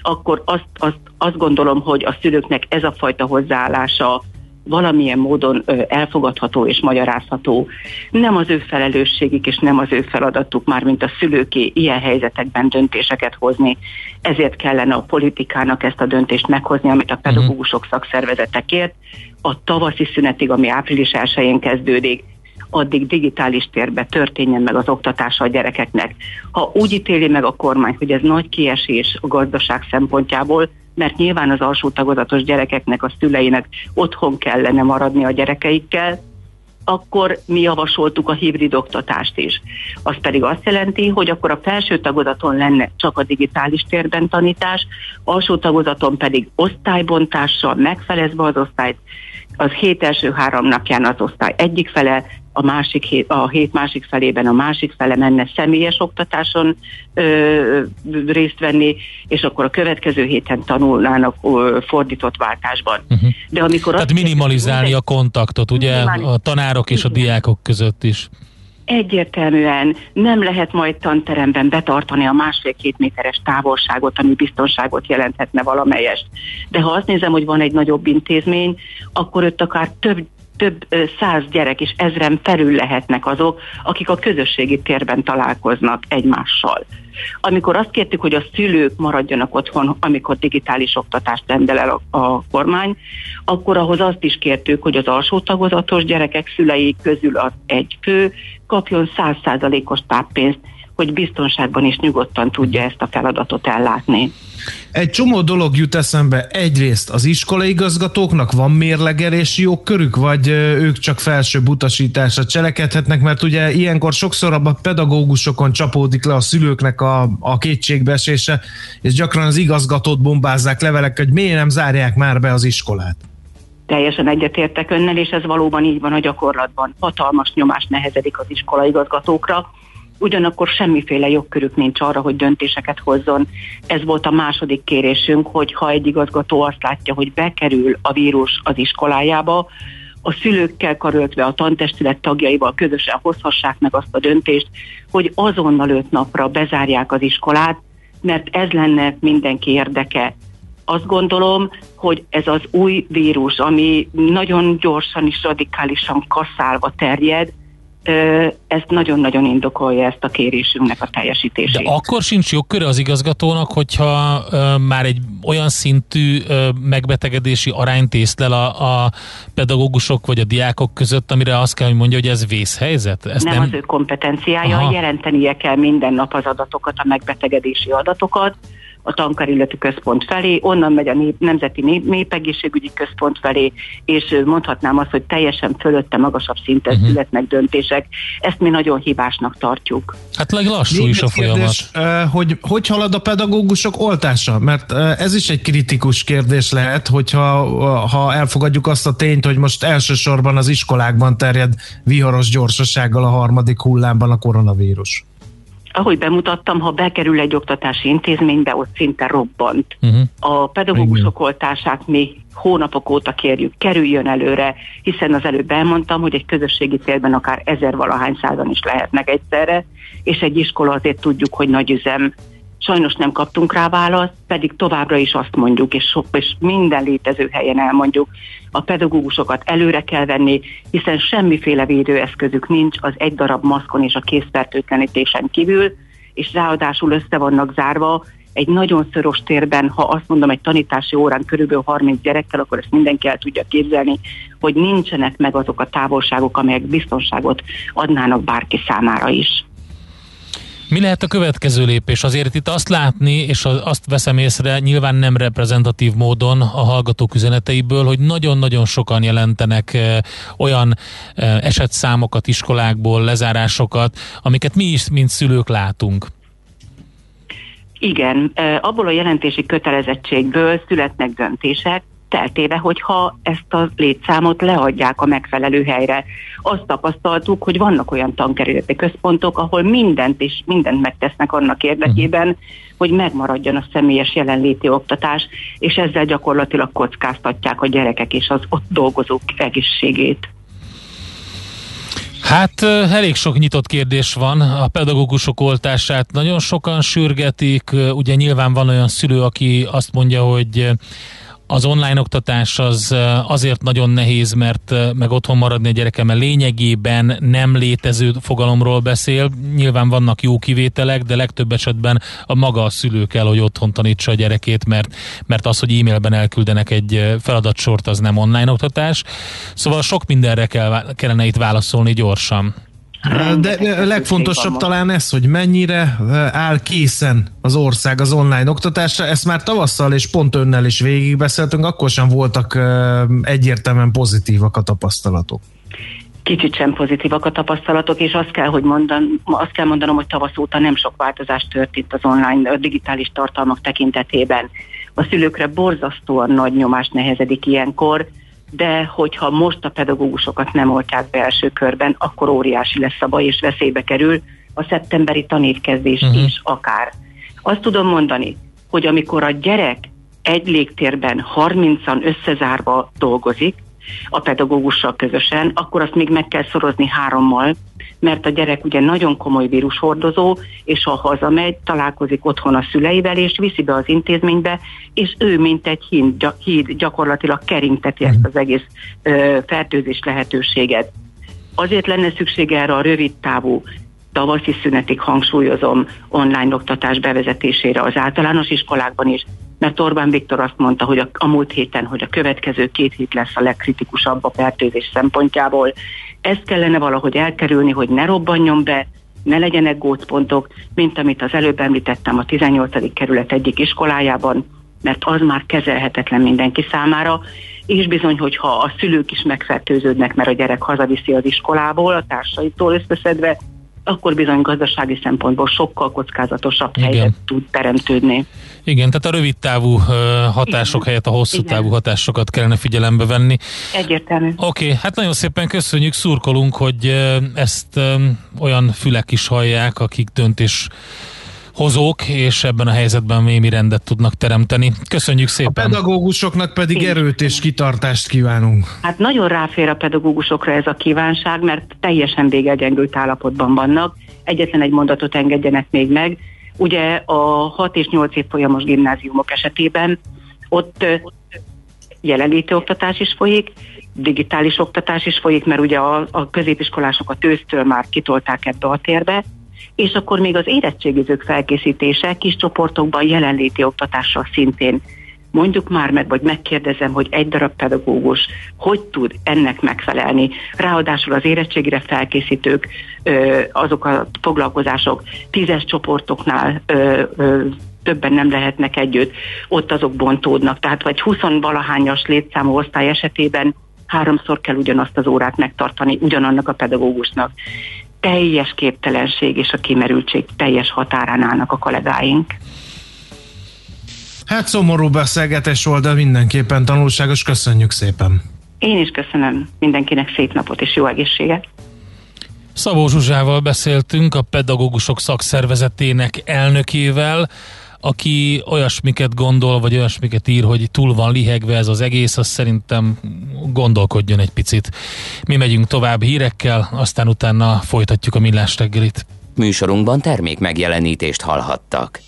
akkor azt, azt, azt gondolom, hogy a szülőknek ez a fajta hozzáállása valamilyen módon elfogadható és magyarázható. Nem az ő felelősségük és nem az ő feladatuk, már mint a szülőké ilyen helyzetekben döntéseket hozni. Ezért kellene a politikának ezt a döntést meghozni, amit a pedagógusok szakszervezetekért. A tavaszi szünetig, ami április 1-én kezdődik, addig digitális térbe történjen meg az oktatása a gyerekeknek. Ha úgy ítéli meg a kormány, hogy ez nagy kiesés a gazdaság szempontjából, mert nyilván az alsó tagozatos gyerekeknek, a szüleinek otthon kellene maradni a gyerekeikkel, akkor mi javasoltuk a hibrid oktatást is. Az pedig azt jelenti, hogy akkor a felső tagozaton lenne csak a digitális térben tanítás, alsó tagozaton pedig osztálybontással megfelezve az osztályt, az hét első három napján az osztály egyik fele, a, másik hét, a hét másik felében a másik fele menne személyes oktatáson ö, részt venni, és akkor a következő héten tanulnának ö, fordított váltásban. Uh-huh. De amikor Tehát minimalizálni a kontaktot, ugye a tanárok és a diákok között is. Egyértelműen nem lehet majd tanteremben betartani a másfél-két méteres távolságot, ami biztonságot jelenthetne valamelyest. De ha azt nézem, hogy van egy nagyobb intézmény, akkor ott akár több több száz gyerek és ezren felül lehetnek azok, akik a közösségi térben találkoznak egymással. Amikor azt kértük, hogy a szülők maradjanak otthon, amikor digitális oktatást rendel el a, a kormány, akkor ahhoz azt is kértük, hogy az alsó tagozatos gyerekek szülei közül az egy fő kapjon 100%-os táppénzt, hogy biztonságban és nyugodtan tudja ezt a feladatot ellátni. Egy csomó dolog jut eszembe. Egyrészt az iskolaigazgatóknak van mérlegelési jogkörük, vagy ők csak felsőbb utasításra cselekedhetnek, mert ugye ilyenkor sokszor a pedagógusokon csapódik le a szülőknek a, a kétségbeesése, és gyakran az igazgatót bombázzák levelek, hogy miért nem zárják már be az iskolát. Teljesen egyetértek önnel, és ez valóban így van a gyakorlatban. Hatalmas nyomás nehezedik az iskolaigazgatókra, ugyanakkor semmiféle jogkörük nincs arra, hogy döntéseket hozzon. Ez volt a második kérésünk, hogy ha egy igazgató azt látja, hogy bekerül a vírus az iskolájába, a szülőkkel karöltve, a tantestület tagjaival közösen hozhassák meg azt a döntést, hogy azonnal öt napra bezárják az iskolát, mert ez lenne mindenki érdeke. Azt gondolom, hogy ez az új vírus, ami nagyon gyorsan és radikálisan kaszálva terjed, ö, ez nagyon-nagyon indokolja ezt a kérésünknek a teljesítését. De akkor sincs jogköre az igazgatónak, hogyha már egy olyan szintű megbetegedési arányt észlel a, a pedagógusok vagy a diákok között, amire azt kell, hogy mondja, hogy ez vészhelyzet? Ez nem, nem az ő kompetenciája, Aha. jelentenie kell minden nap az adatokat, a megbetegedési adatokat, a tankarilletű központ felé, onnan megy a nép, Nemzeti nép, Népegészségügyi Központ felé, és mondhatnám azt, hogy teljesen fölötte magasabb szinten uh-huh. születnek döntések. Ezt mi nagyon hibásnak tartjuk. Hát lassú Még is a folyamat. kérdés, hogy hogy halad a pedagógusok oltása? Mert ez is egy kritikus kérdés lehet, hogyha ha elfogadjuk azt a tényt, hogy most elsősorban az iskolákban terjed viharos gyorsasággal a harmadik hullámban a koronavírus. Ahogy bemutattam, ha bekerül egy oktatási intézménybe, ott szinte robbant. Uh-huh. A pedagógusok oltását mi hónapok óta kérjük, kerüljön előre, hiszen az előbb elmondtam, hogy egy közösségi térben akár ezer valahány százan is lehetnek egyszerre, és egy iskola azért tudjuk, hogy nagy üzem. Sajnos nem kaptunk rá választ, pedig továbbra is azt mondjuk, és, so, és minden létező helyen elmondjuk, a pedagógusokat előre kell venni, hiszen semmiféle védőeszközük nincs az egy darab maszkon és a készfertőtlenítésen kívül, és ráadásul össze vannak zárva, egy nagyon szoros térben, ha azt mondom, egy tanítási órán körülbelül 30 gyerekkel, akkor ezt mindenki el tudja képzelni, hogy nincsenek meg azok a távolságok, amelyek biztonságot adnának bárki számára is. Mi lehet a következő lépés? Azért itt azt látni, és az- azt veszem észre, nyilván nem reprezentatív módon a hallgatók üzeneteiből, hogy nagyon-nagyon sokan jelentenek eh, olyan eh, esetszámokat iskolákból, lezárásokat, amiket mi is, mint szülők látunk. Igen, eh, abból a jelentési kötelezettségből születnek döntések, feltéve, hogyha ezt a létszámot leadják a megfelelő helyre. Azt tapasztaltuk, hogy vannak olyan tankerületi központok, ahol mindent és mindent megtesznek annak érdekében, hogy megmaradjon a személyes jelenléti oktatás, és ezzel gyakorlatilag kockáztatják a gyerekek és az ott dolgozók egészségét. Hát elég sok nyitott kérdés van. A pedagógusok oltását nagyon sokan sürgetik. Ugye nyilván van olyan szülő, aki azt mondja, hogy az online oktatás az azért nagyon nehéz, mert meg otthon maradni a gyerekemmel lényegében nem létező fogalomról beszél. Nyilván vannak jó kivételek, de legtöbb esetben a maga a szülő kell, hogy otthon tanítsa a gyerekét, mert, mert az, hogy e-mailben elküldenek egy feladatsort, az nem online oktatás. Szóval sok mindenre kell, kellene itt válaszolni gyorsan. De a legfontosabb talán ez, hogy mennyire áll készen az ország az online oktatásra. Ezt már tavasszal és pont önnel is végigbeszéltünk, akkor sem voltak egyértelműen pozitívak a tapasztalatok. Kicsit sem pozitívak a tapasztalatok, és azt kell, hogy mondan, azt kell mondanom, hogy tavasz óta nem sok változás történt az online a digitális tartalmak tekintetében. A szülőkre borzasztóan nagy nyomás nehezedik ilyenkor, de hogyha most a pedagógusokat nem oltják be első körben, akkor óriási lesz a baj, és veszélybe kerül a szeptemberi tanévkezdés uh-huh. is akár. Azt tudom mondani, hogy amikor a gyerek egy légtérben 30-an összezárva dolgozik, a pedagógussal közösen, akkor azt még meg kell szorozni hárommal, mert a gyerek ugye nagyon komoly vírushordozó, és ha hazamegy, találkozik otthon a szüleivel, és viszi be az intézménybe, és ő, mint egy híd, híd gyakorlatilag keringteti ezt az egész ö, fertőzés lehetőséget. Azért lenne szükség erre a rövid távú tavaszi szünetig hangsúlyozom online oktatás bevezetésére az általános iskolákban is, mert Orbán Viktor azt mondta, hogy a, a múlt héten, hogy a következő két hét lesz a legkritikusabb a fertőzés szempontjából. Ezt kellene valahogy elkerülni, hogy ne robbanjon be, ne legyenek gócpontok, mint amit az előbb említettem a 18. kerület egyik iskolájában, mert az már kezelhetetlen mindenki számára, és bizony, hogyha a szülők is megfertőződnek, mert a gyerek hazaviszi az iskolából, a társaitól összeszedve, akkor bizony gazdasági szempontból sokkal kockázatosabb Igen. helyzet tud teremtődni. Igen, tehát a rövid távú hatások helyett a hosszú Igen. távú hatásokat kellene figyelembe venni. Egyértelmű. Oké, okay, hát nagyon szépen köszönjük, szurkolunk, hogy ezt olyan fülek is hallják, akik döntés hozók, és ebben a helyzetben némi rendet tudnak teremteni. Köszönjük A szépen! pedagógusoknak pedig erőt és kitartást kívánunk. Hát nagyon ráfér a pedagógusokra ez a kívánság, mert teljesen végegyengült állapotban vannak. Egyetlen egy mondatot engedjenek még meg. Ugye a 6 és 8 évfolyamos gimnáziumok esetében ott jelenléti oktatás is folyik, digitális oktatás is folyik, mert ugye a, a középiskolásokat ősztől már kitolták ebbe a térbe, és akkor még az érettségizők felkészítése kis csoportokban jelenléti oktatással szintén mondjuk már meg, vagy megkérdezem, hogy egy darab pedagógus hogy tud ennek megfelelni. Ráadásul az érettségire felkészítők, azok a foglalkozások tízes csoportoknál többen nem lehetnek együtt, ott azok bontódnak. Tehát vagy 20 valahányas létszámú osztály esetében háromszor kell ugyanazt az órát megtartani ugyanannak a pedagógusnak. Teljes képtelenség és a kimerültség teljes határán állnak a kollégáink. Hát szomorú beszélgetés volt, de mindenképpen tanulságos. Köszönjük szépen. Én is köszönöm mindenkinek szép napot és jó egészséget. Szabó Zsuzsával beszéltünk, a pedagógusok szakszervezetének elnökével, aki olyasmiket gondol, vagy olyasmiket ír, hogy túl van lihegve ez az egész, az szerintem gondolkodjon egy picit. Mi megyünk tovább hírekkel, aztán utána folytatjuk a millás reggelit. Műsorunkban termék megjelenítést hallhattak.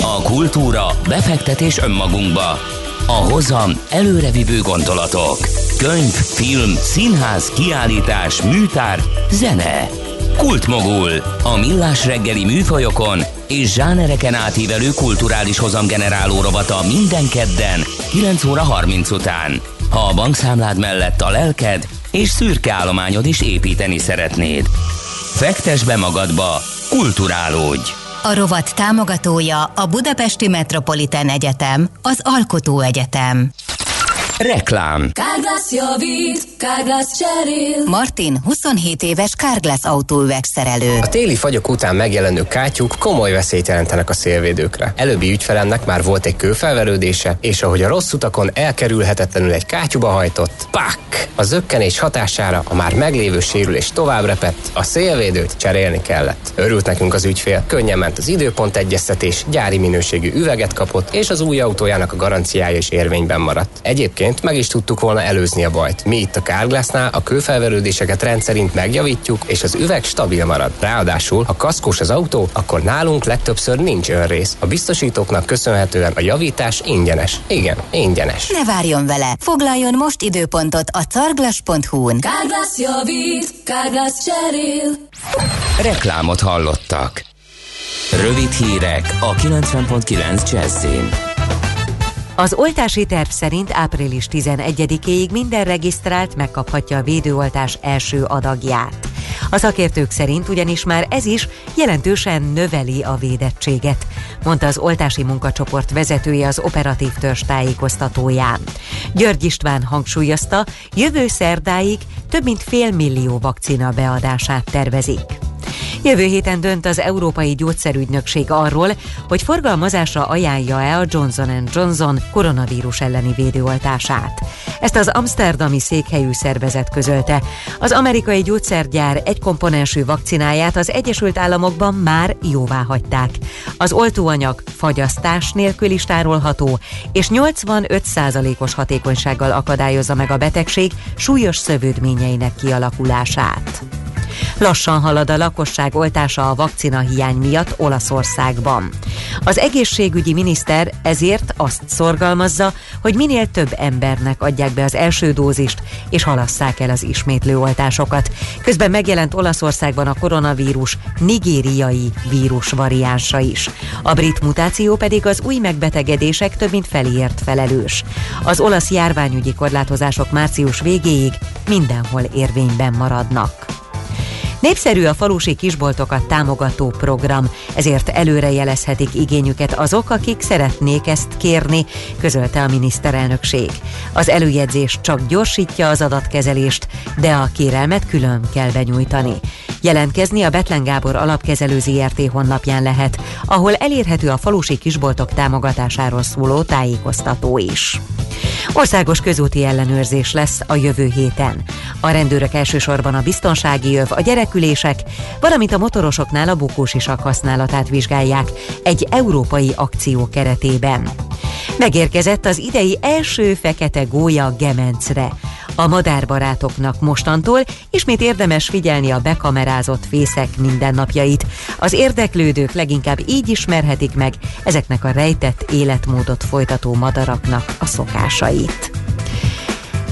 A kultúra, befektetés önmagunkba. A hozam előrevívő gondolatok. Könyv, film, színház, kiállítás, műtár, zene. Kultmogul. A millás reggeli műfajokon és zsánereken átívelő kulturális hozamgeneráló rovata minden kedden 9 óra 30 után. Ha a bankszámlád mellett a lelked és szürke állományod is építeni szeretnéd. Fektes be magadba, kulturálódj! A rovat támogatója a Budapesti Metropolitán Egyetem, az Alkotó Egyetem. Reklám Kárglász javít, Kárglász cserél. Martin 27 éves Kárglász autóüvegszerelő. A téli fagyok után megjelenő kátyúk komoly veszélyt jelentenek a szélvédőkre. Előbbi ügyfelemnek már volt egy kőfelverődése, és ahogy a rossz utakon elkerülhetetlenül egy kátyúba hajtott, pak! A zökkenés hatására a már meglévő sérülés tovább repett, a szélvédőt cserélni kellett. Örült nekünk az ügyfél, könnyen ment az időpont egyeztetés, gyári minőségű üveget kapott, és az új autójának a garanciája is érvényben maradt. Egyébként meg is tudtuk volna előzni a bajt. Mi itt a Kárglásznál a kőfelverődéseket rendszerint megjavítjuk, és az üveg stabil marad. Ráadásul, ha kaszkós az autó, akkor nálunk legtöbbször nincs önrész. A biztosítóknak köszönhetően a javítás ingyenes. Igen, ingyenes. Ne várjon vele! Foglaljon most időpontot a carglass.hu-n. Kárglász javít, Kárglász cserél. Reklámot hallottak. Rövid hírek a 90.9 Jazzin. Az oltási terv szerint április 11-ig minden regisztrált megkaphatja a védőoltás első adagját. A szakértők szerint ugyanis már ez is jelentősen növeli a védettséget, mondta az oltási munkacsoport vezetője az operatív törzs tájékoztatóján. György István hangsúlyozta, jövő szerdáig több mint fél millió vakcina beadását tervezik. Jövő héten dönt az Európai Gyógyszerügynökség arról, hogy forgalmazásra ajánlja-e a Johnson Johnson koronavírus elleni védőoltását. Ezt az amsterdami székhelyű szervezet közölte. Az amerikai gyógyszergyár egy komponensű vakcináját az Egyesült Államokban már jóvá hagyták. Az oltóanyag fagyasztás nélkül is tárolható, és 85%-os hatékonysággal akadályozza meg a betegség súlyos szövődményeinek kialakulását. Lassan halad a lakosság oltása a vakcina hiány miatt Olaszországban. Az egészségügyi miniszter ezért azt szorgalmazza, hogy minél több embernek adják be az első dózist, és halasszák el az ismétlő oltásokat. Közben megjelent Olaszországban a koronavírus nigériai vírus variánsa is. A brit mutáció pedig az új megbetegedések több mint feléért felelős. Az olasz járványügyi korlátozások március végéig mindenhol érvényben maradnak. Népszerű a falusi kisboltokat támogató program, ezért előrejelezhetik igényüket azok, akik szeretnék ezt kérni, közölte a miniszterelnökség. Az előjegyzés csak gyorsítja az adatkezelést, de a kérelmet külön kell benyújtani. Jelentkezni a Betlen Gábor alapkezelő ZRT honlapján lehet, ahol elérhető a falusi kisboltok támogatásáról szóló tájékoztató is. Országos közúti ellenőrzés lesz a jövő héten. A rendőrök elsősorban a biztonsági öv, a gyerekülések, valamint a motorosoknál a bukósisak használatát vizsgálják egy európai akció keretében. Megérkezett az idei első fekete gólya Gemencre. A madárbarátoknak mostantól ismét érdemes figyelni a bekamerázott fészek mindennapjait. Az érdeklődők leginkább így ismerhetik meg ezeknek a rejtett életmódot folytató madaraknak a szokásait.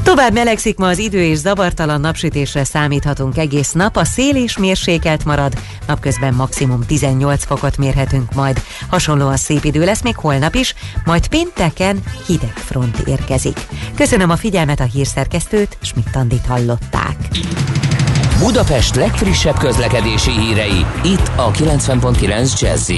Tovább melegszik ma az idő és zavartalan napsütésre számíthatunk egész nap, a szél is mérsékelt marad, napközben maximum 18 fokot mérhetünk majd. Hasonlóan szép idő lesz még holnap is, majd pénteken hideg front érkezik. Köszönöm a figyelmet a hírszerkesztőt, Schmidt-Tandit hallották. Budapest legfrissebb közlekedési hírei, itt a 90.9 jazz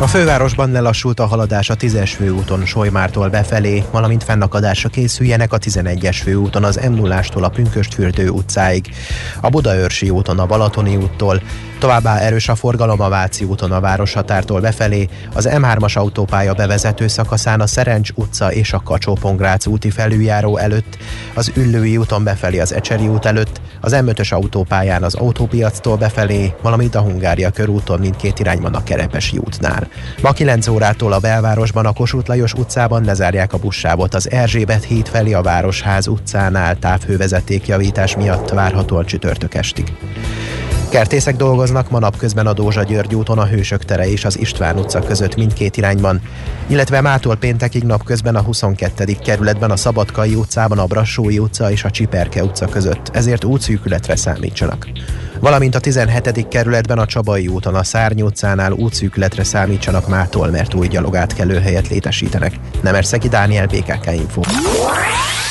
a fővárosban lelassult a haladás a 10-es főúton Solymártól befelé, valamint fennakadásra készüljenek a 11-es főúton az m 0 a Pünköstfürdő utcáig, a Budaörsi úton a Balatoni úttól, Továbbá erős a forgalom a Váci úton a városhatártól befelé, az M3-as autópálya bevezető szakaszán a Szerencs utca és a kacsó úti felüljáró előtt, az Üllői úton befelé az Ecseri út előtt, az M5-ös autópályán az autópiactól befelé, valamint a Hungária körúton mindkét irányban a Kerepesi útnál. Ma 9 órától a belvárosban a Kossuth Lajos utcában lezárják a buszsávot az Erzsébet híd felé a Városház utcánál távhővezetékjavítás miatt várhatóan csütörtök estig. Kertészek dolgoznak ma napközben a Dózsa György úton a Hősök tere és az István utca között mindkét irányban, illetve mától péntekig napközben a 22. kerületben a Szabadkai utcában a Brassói utca és a Csiperke utca között, ezért útszűkületre számítsanak. Valamint a 17. kerületben a Csabai úton a Szárny utcánál útszűkületre számítsanak mától, mert új helyet létesítenek. Nemerszegi Dániel, BKK Info.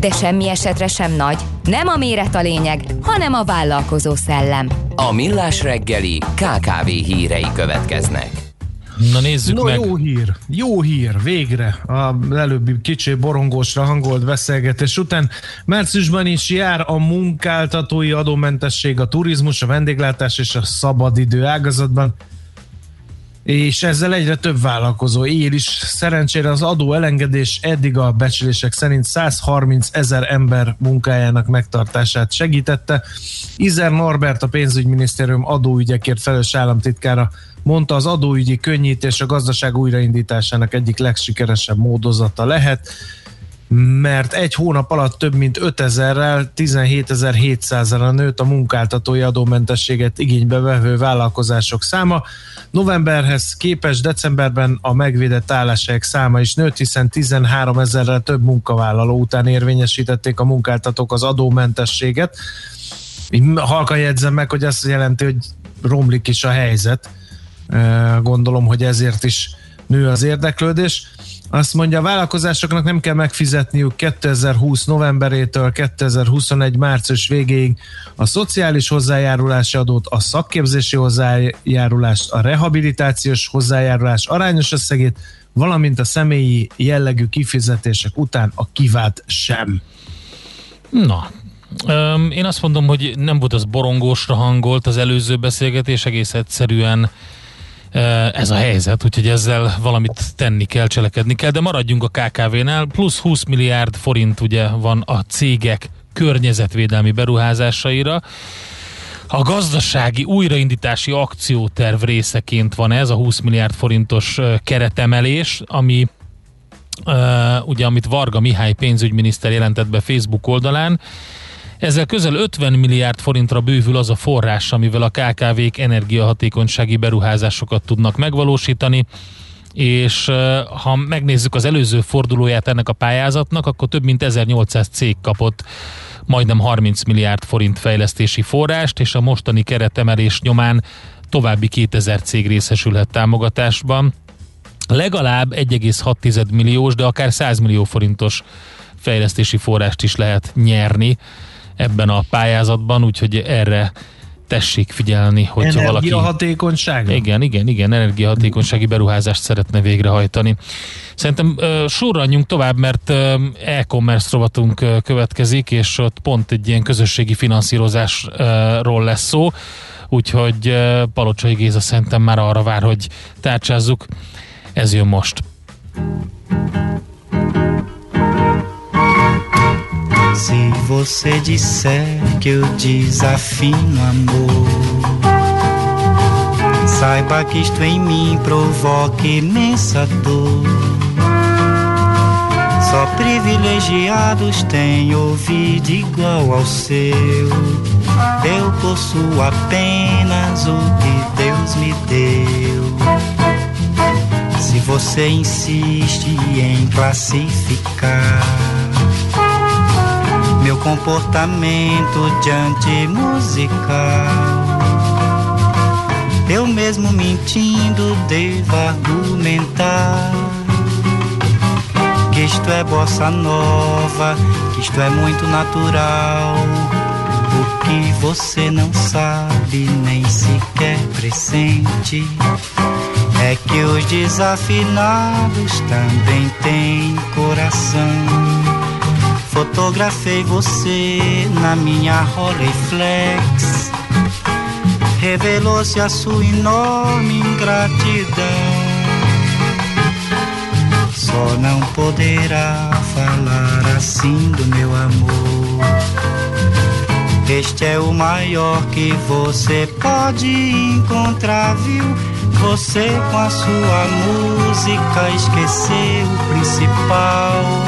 De semmi esetre sem nagy. Nem a méret a lényeg, hanem a vállalkozó szellem. A Millás reggeli KKV hírei következnek. Na nézzük no, meg. jó hír, jó hír, végre a előbbi kicsi borongósra hangolt beszélgetés után. Márciusban is jár a munkáltatói adómentesség a turizmus, a vendéglátás és a szabadidő ágazatban és ezzel egyre több vállalkozó él is. Szerencsére az adó elengedés eddig a becslések szerint 130 ezer ember munkájának megtartását segítette. Izer Norbert, a pénzügyminisztérium adóügyekért felelős államtitkára mondta, az adóügyi könnyítés a gazdaság újraindításának egyik legsikeresebb módozata lehet mert egy hónap alatt több mint 5000-rel 17.700-ra nőtt a munkáltatói adómentességet igénybe vevő vállalkozások száma. Novemberhez képest decemberben a megvédett álláshelyek száma is nőtt, hiszen 13 ezerrel több munkavállaló után érvényesítették a munkáltatók az adómentességet. Így halkan jegyzem meg, hogy azt jelenti, hogy romlik is a helyzet. Gondolom, hogy ezért is nő az érdeklődés. Azt mondja, a vállalkozásoknak nem kell megfizetniük 2020 novemberétől 2021 március végéig a szociális hozzájárulási adót, a szakképzési hozzájárulást, a rehabilitációs hozzájárulás arányos összegét, valamint a személyi jellegű kifizetések után a kivált sem. Na, Öm, én azt mondom, hogy nem volt az borongósra hangolt az előző beszélgetés, egész egyszerűen ez a helyzet, úgyhogy ezzel valamit tenni kell, cselekedni kell, de maradjunk a KKV-nál, plusz 20 milliárd forint ugye van a cégek környezetvédelmi beruházásaira. A gazdasági újraindítási akcióterv részeként van ez, a 20 milliárd forintos keretemelés, ami uh, ugye amit Varga Mihály pénzügyminiszter jelentett be Facebook oldalán, ezzel közel 50 milliárd forintra bővül az a forrás, amivel a KKV-k energiahatékonysági beruházásokat tudnak megvalósítani, és ha megnézzük az előző fordulóját ennek a pályázatnak, akkor több mint 1800 cég kapott majdnem 30 milliárd forint fejlesztési forrást, és a mostani keretemelés nyomán további 2000 cég részesülhet támogatásban. Legalább 1,6 milliós, de akár 100 millió forintos fejlesztési forrást is lehet nyerni ebben a pályázatban, úgyhogy erre tessék figyelni, hogyha valaki... Energiahatékonyság? Igen, igen, igen, energiahatékonysági beruházást szeretne végrehajtani. Szerintem uh, sorranjunk tovább, mert uh, e-commerce rovatunk uh, következik, és ott pont egy ilyen közösségi finanszírozásról lesz szó, úgyhogy uh, Palocsai Géza szerintem már arra vár, hogy tárcsázzuk. Ez jön most. Se você disser que eu desafino amor, saiba que isto em mim provoca imensa dor. Só privilegiados têm ouvido igual ao seu. Eu possuo apenas o que Deus me deu. Se você insiste em classificar meu comportamento diante musical. Eu mesmo mentindo devo argumentar que isto é bossa nova, que isto é muito natural. O que você não sabe nem sequer pressente é que os desafinados também têm coração. Fotografei você na minha Rolleiflex. Revelou-se a sua enorme ingratidão. Só não poderá falar assim do meu amor. Este é o maior que você pode encontrar, viu? Você com a sua música esqueceu o principal.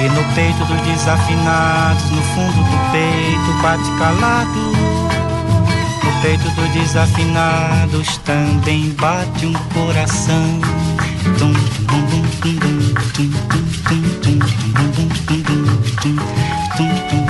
Que no peito dos desafinados, no fundo do peito bate calado. No peito dos desafinados também bate um coração. Tum, tum, tum, tum, tum, tum, tum, tum, tum, tum, tum, tum, tum, tum,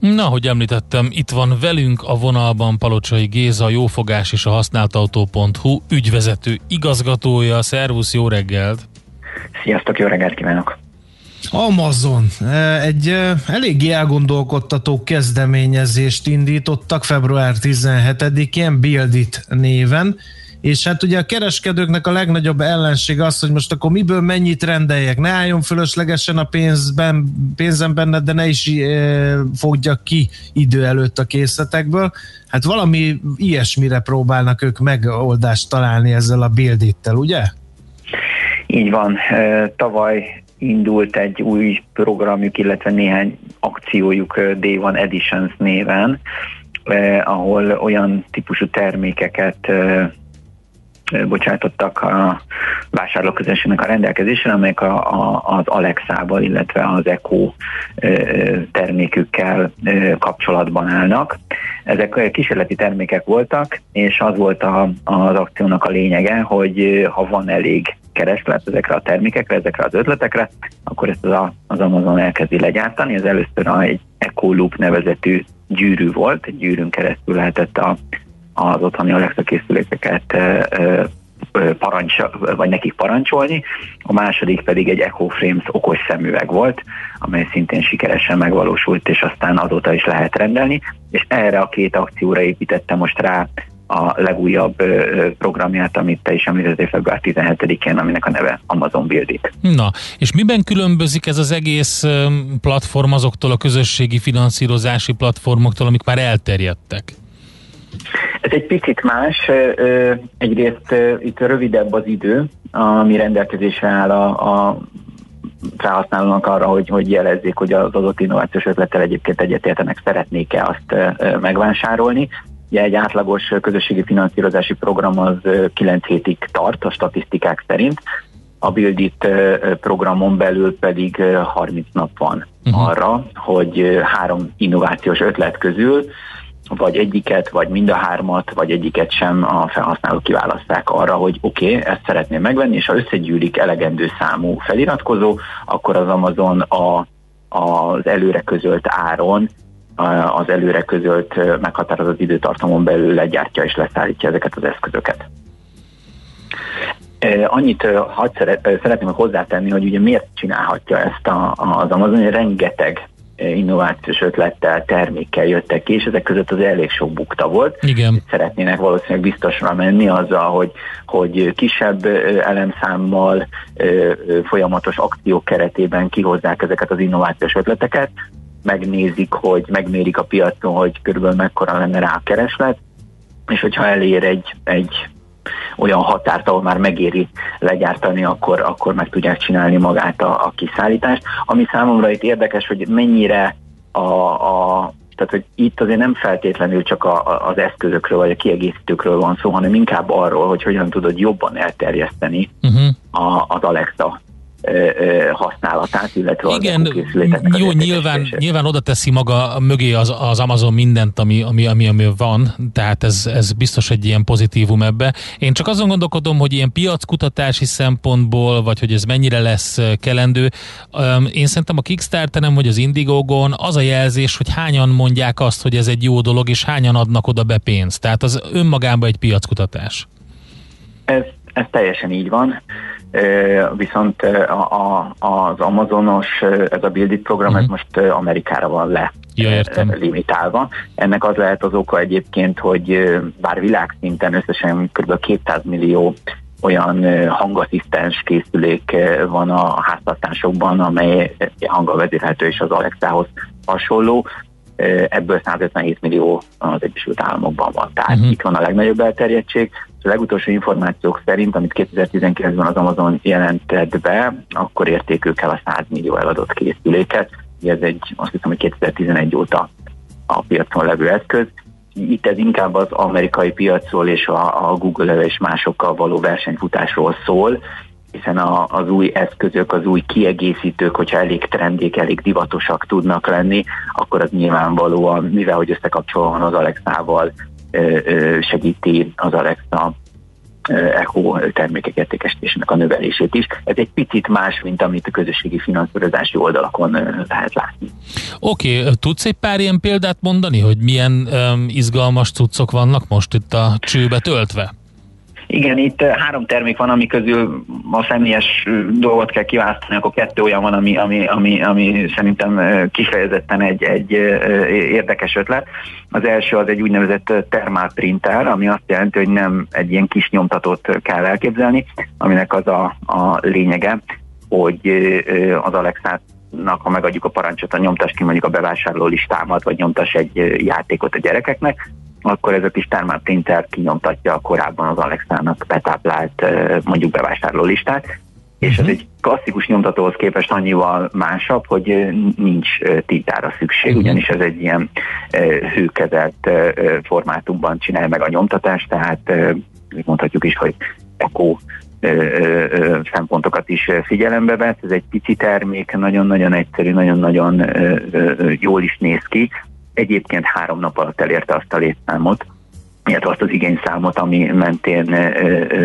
Na, hogy említettem, itt van velünk a vonalban Palocsai Géza, a jófogás és a használtautó.hu ügyvezető igazgatója. Szervusz, jó reggelt! Sziasztok, jó reggelt kívánok! Amazon eh, egy eh, eléggé elgondolkodtató kezdeményezést indítottak február 17-én Build It néven, és hát ugye a kereskedőknek a legnagyobb ellenség az, hogy most akkor miből mennyit rendeljek, ne álljon fölöslegesen a pénzben, pénzem benne, de ne is e, fogja ki idő előtt a készletekből. Hát valami ilyesmire próbálnak ők megoldást találni ezzel a Build It-tel, ugye? Így van. Tavaly indult egy új programjuk, illetve néhány akciójuk Day One Editions néven, ahol olyan típusú termékeket bocsátottak a vásárlóközönségnek a rendelkezésre, amelyek a, a, az Alexával, illetve az Echo eh, termékükkel kapcsolatban állnak. Ezek kísérleti termékek voltak, és az volt a, az akciónak a lényege, hogy ha van elég kereslet ezekre a termékekre, ezekre az ötletekre, akkor ezt az, az Amazon elkezdi legyártani. Ez először a, egy EcoLoop nevezetű gyűrű volt, egy gyűrűn keresztül lehetett a, az otthoni Alexa készülékeket parancs, vagy nekik parancsolni, a második pedig egy EcoFrames okos szemüveg volt, amely szintén sikeresen megvalósult, és aztán azóta is lehet rendelni, és erre a két akcióra építette most rá a legújabb programját, amit te is említettél február 17-én, aminek a neve Amazon Build It. Na, és miben különbözik ez az egész platform azoktól a közösségi finanszírozási platformoktól, amik már elterjedtek? Ez egy picit más, egyrészt itt rövidebb az idő, ami rendelkezésre áll a, a felhasználónak arra, hogy, hogy jelezzék, hogy az adott innovációs ötlettel egyébként egyetértenek, szeretnék-e azt megvásárolni. Ugye egy átlagos közösségi finanszírozási program az ö, 9 hétig tart a statisztikák szerint, a Build It ö, ö, programon belül pedig ö, 30 nap van uh-huh. arra, hogy három innovációs ötlet közül vagy egyiket, vagy mind a hármat, vagy egyiket sem a felhasználók kiválaszták arra, hogy oké, okay, ezt szeretném megvenni, és ha összegyűlik elegendő számú feliratkozó, akkor az Amazon a, az előre közölt áron az előre közölt meghatározott időtartamon belül legyártja és leszállítja ezeket az eszközöket. Annyit hadd szeret, szeretném hozzátenni, hogy ugye miért csinálhatja ezt a, az Amazon, hogy rengeteg innovációs ötlettel, termékkel jöttek ki, és ezek között az elég sok bukta volt. Igen. Szeretnének valószínűleg biztosra menni azzal, hogy, hogy kisebb elemszámmal folyamatos akciók keretében kihozzák ezeket az innovációs ötleteket, megnézik, hogy megmérik a piacon, hogy körülbelül mekkora lenne rá a kereslet, és hogyha elér egy, egy olyan határt, ahol már megéri legyártani, akkor, akkor meg tudják csinálni magát a, a kiszállítást. Ami számomra itt érdekes, hogy mennyire a, a tehát, hogy itt azért nem feltétlenül csak a, a, az eszközökről vagy a kiegészítőkről van szó, hanem inkább arról, hogy hogyan tudod jobban elterjeszteni Uh-huh. a, az Alexa használatát, illetve Igen, az készülékeknek jó, nyilván, nyilván oda teszi maga mögé az, az Amazon mindent, ami, ami, ami, ami van, tehát ez, ez biztos egy ilyen pozitívum ebbe. Én csak azon gondolkodom, hogy ilyen piackutatási szempontból, vagy hogy ez mennyire lesz kelendő, én szerintem a Kickstarteren vagy az Indiegogon az a jelzés, hogy hányan mondják azt, hogy ez egy jó dolog, és hányan adnak oda be pénzt. Tehát az önmagában egy piackutatás. Ez, ez teljesen így van. Viszont a, a, az Amazonos, ez a Build It program, ez most ö, Amerikára van le Ja, értem. limitálva. Ennek az lehet az oka egyébként, hogy bár világszinten összesen kb. 200 millió olyan hangasszisztens készülék van a háztartásokban, amely hanggal vezérhető és az Alexához hasonló, ebből 157 millió az Egyesült Államokban van. Tehát uh-huh. itt van a legnagyobb elterjedtség. A legutolsó információk szerint, amit 2019-ben az Amazon jelentett be, akkor érték el a 100 millió eladott készüléket. Ez egy, azt hiszem, hogy 2011 óta a piacon levő eszköz. itt ez inkább az amerikai piacról és a, a Google és másokkal való versenyfutásról szól, hiszen a, az új eszközök, az új kiegészítők, hogyha elég trendék, elég divatosak tudnak lenni, akkor az nyilvánvalóan, mivel hogy összekapcsolva van az Alexával, segíti az Alexa Echo termékek értékesítésének a növelését is. Ez egy picit más, mint amit a közösségi finanszírozási oldalakon lehet látni. Oké, okay, tudsz egy pár ilyen példát mondani, hogy milyen um, izgalmas cuccok vannak most itt a csőbe töltve? Igen, itt három termék van, ami közül a személyes dolgot kell kiválasztani, akkor kettő olyan van, ami, ami, ami, ami szerintem kifejezetten egy, egy érdekes ötlet. Az első az egy úgynevezett thermal printer, ami azt jelenti, hogy nem egy ilyen kis nyomtatót kell elképzelni, aminek az a, a lényege, hogy az Alexát ha megadjuk a parancsot, a nyomtas ki mondjuk a bevásárló listámat, vagy nyomtas egy játékot a gyerekeknek, akkor ez a kis printer kinyomtatja korábban az Alexának betáplált mondjuk bevásárló listát, és ez egy klasszikus nyomtatóhoz képest annyival másabb, hogy nincs tiltára szükség, ugyanis ez egy ilyen hőkezelt formátumban csinálja meg a nyomtatást, tehát mondhatjuk is, hogy eko szempontokat is figyelembe vesz. Ez egy pici termék, nagyon-nagyon egyszerű, nagyon-nagyon jól is néz ki, egyébként három nap alatt elérte azt a létszámot, illetve azt az igényszámot, ami mentén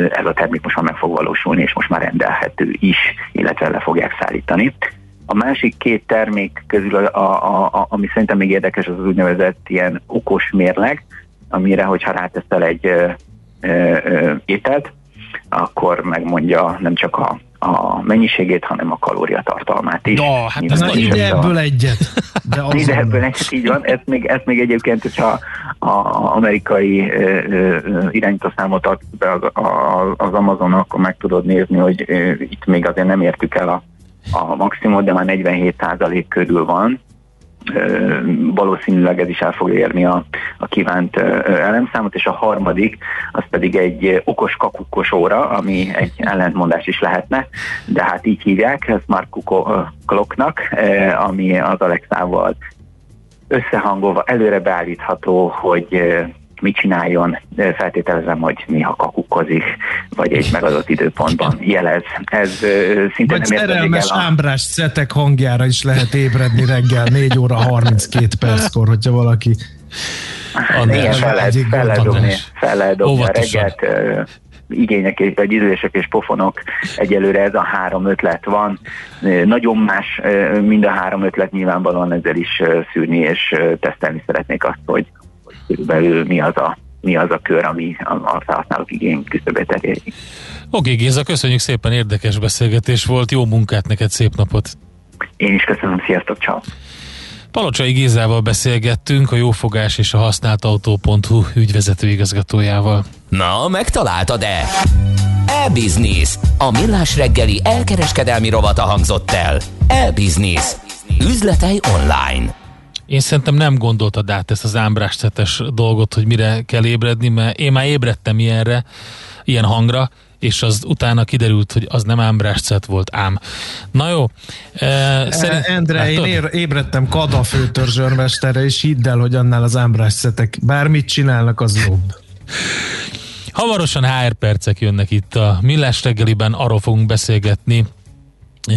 ez a termék most már meg fog valósulni, és most már rendelhető is, illetve le fogják szállítani. A másik két termék közül, a, a, a, ami szerintem még érdekes, az az úgynevezett ilyen okos mérleg, amire, hogyha ráteszel egy ö, ételt, akkor megmondja nem csak a a mennyiségét, hanem a kalóriatartalmát is. Ja, hát ez nagy ide ebből egyet. De ide ebből egyet, így van. Ezt még, ezt még egyébként, hogyha a amerikai irányítószámot ad be az, az Amazon, akkor meg tudod nézni, hogy itt még azért nem értük el a, a maximumot, de már 47% körül van, valószínűleg ez is el fogja érni a, a kívánt elemszámot, és a harmadik, az pedig egy okos kakukkos óra, ami egy ellentmondás is lehetne, de hát így hívják, Smart Clocknak, ami az Alexával összehangolva előre beállítható, hogy mit csináljon, feltételezem, hogy néha kakukkozik, vagy egy megadott időpontban jelez. Ez szinte vagy nem szerelmes el a... ámbrás szetek hangjára is lehet ébredni reggel 4 óra 32 perckor, hogyha valaki Igen, fel lehet, fel lehet dobni, fel lehet dobni a reggelt, igények és vagy idősek és pofonok egyelőre ez a három ötlet van. Nagyon más mind a három ötlet nyilvánvalóan ezzel is szűrni és tesztelni szeretnék azt, hogy körülbelül mi az a, mi az a kör, ami a, a felhasználók igény küszöbét eléri. Oké, Géza, köszönjük szépen, érdekes beszélgetés volt, jó munkát neked, szép napot! Én is köszönöm, sziasztok, ciao. Palocsai Gézával beszélgettünk, a jófogás és a használt autó.hu ügyvezető igazgatójával. Na, megtaláltad-e? E-Business. A millás reggeli elkereskedelmi rovata hangzott el. E-Business. Üzletei online. Én szerintem nem gondoltad át ezt az ámbráscetes dolgot, hogy mire kell ébredni, mert én már ébredtem ilyenre, ilyen hangra, és az utána kiderült, hogy az nem ámbráscet volt, ám. Na jó. E, szerint, Endre, én ér, ébredtem Kada főtörzsörmesterre, és hidd el, hogy annál az ámbráscetek bármit csinálnak, az jobb. Hamarosan HR percek jönnek itt a Millás reggeliben, arról fogunk beszélgetni,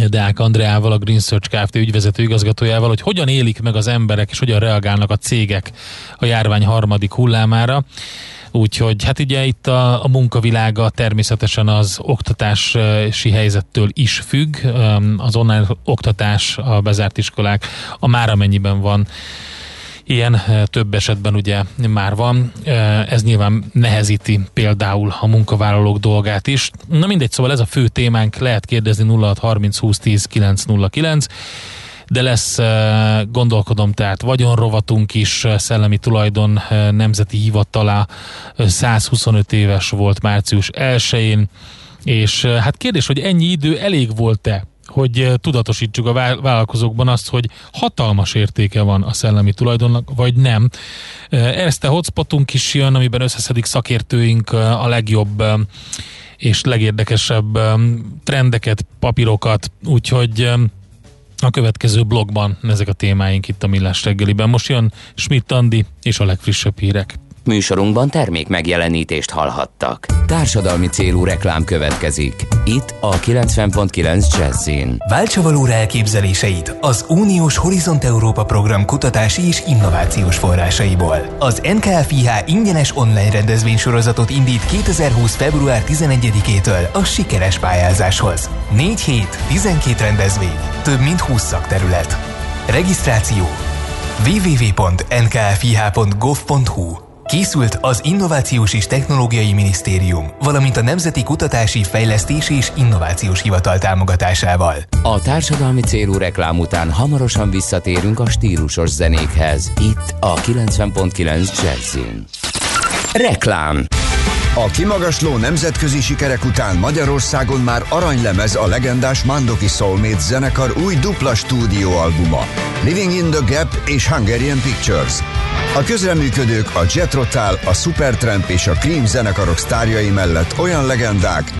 Deák Andreával, a Green Search Kft. ügyvezető igazgatójával, hogy hogyan élik meg az emberek, és hogyan reagálnak a cégek a járvány harmadik hullámára. Úgyhogy hát ugye itt a, a munkavilága természetesen az oktatási helyzettől is függ. Az online oktatás, a bezárt iskolák, a már amennyiben van Ilyen eh, több esetben ugye már van. Eh, ez nyilván nehezíti például a munkavállalók dolgát is. Na mindegy, szóval ez a fő témánk, lehet kérdezni 0630 20 10 909 de lesz, eh, gondolkodom, tehát vagyonrovatunk is, szellemi tulajdon nemzeti hivatala 125 éves volt március 1-én, és hát kérdés, hogy ennyi idő elég volt-e hogy eh, tudatosítsuk a vállalkozókban azt, hogy hatalmas értéke van a szellemi tulajdonnak, vagy nem. Eh, ezt a hotspotunk is jön, amiben összeszedik szakértőink eh, a legjobb és legérdekesebb trendeket, papírokat, úgyhogy a következő blogban ezek a témáink itt a Millás reggeliben. Most jön Schmidt Andi és a legfrissebb hírek. Műsorunkban termék megjelenítést hallhattak. Társadalmi célú reklám következik. Itt a 90.9 Jazzin. Váltsa valóra elképzeléseit az Uniós Horizont Európa program kutatási és innovációs forrásaiból. Az NKFIH ingyenes online rendezvénysorozatot indít 2020. február 11-től a sikeres pályázáshoz. 4 hét, 12 rendezvény, több mint 20 szakterület. Regisztráció www.nkfih.gov.hu Készült az Innovációs és Technológiai Minisztérium, valamint a Nemzeti Kutatási, Fejlesztési és Innovációs Hivatal támogatásával. A társadalmi célú reklám után hamarosan visszatérünk a stílusos zenékhez. Itt a 90.9 Jazzin. Reklám A kimagasló nemzetközi sikerek után Magyarországon már aranylemez a legendás Mandoki Soulmates zenekar új dupla stúdióalbuma Living in the Gap és Hungarian Pictures. A közreműködők a Jet a Supertramp és a Cream zenekarok sztárjai mellett olyan legendák,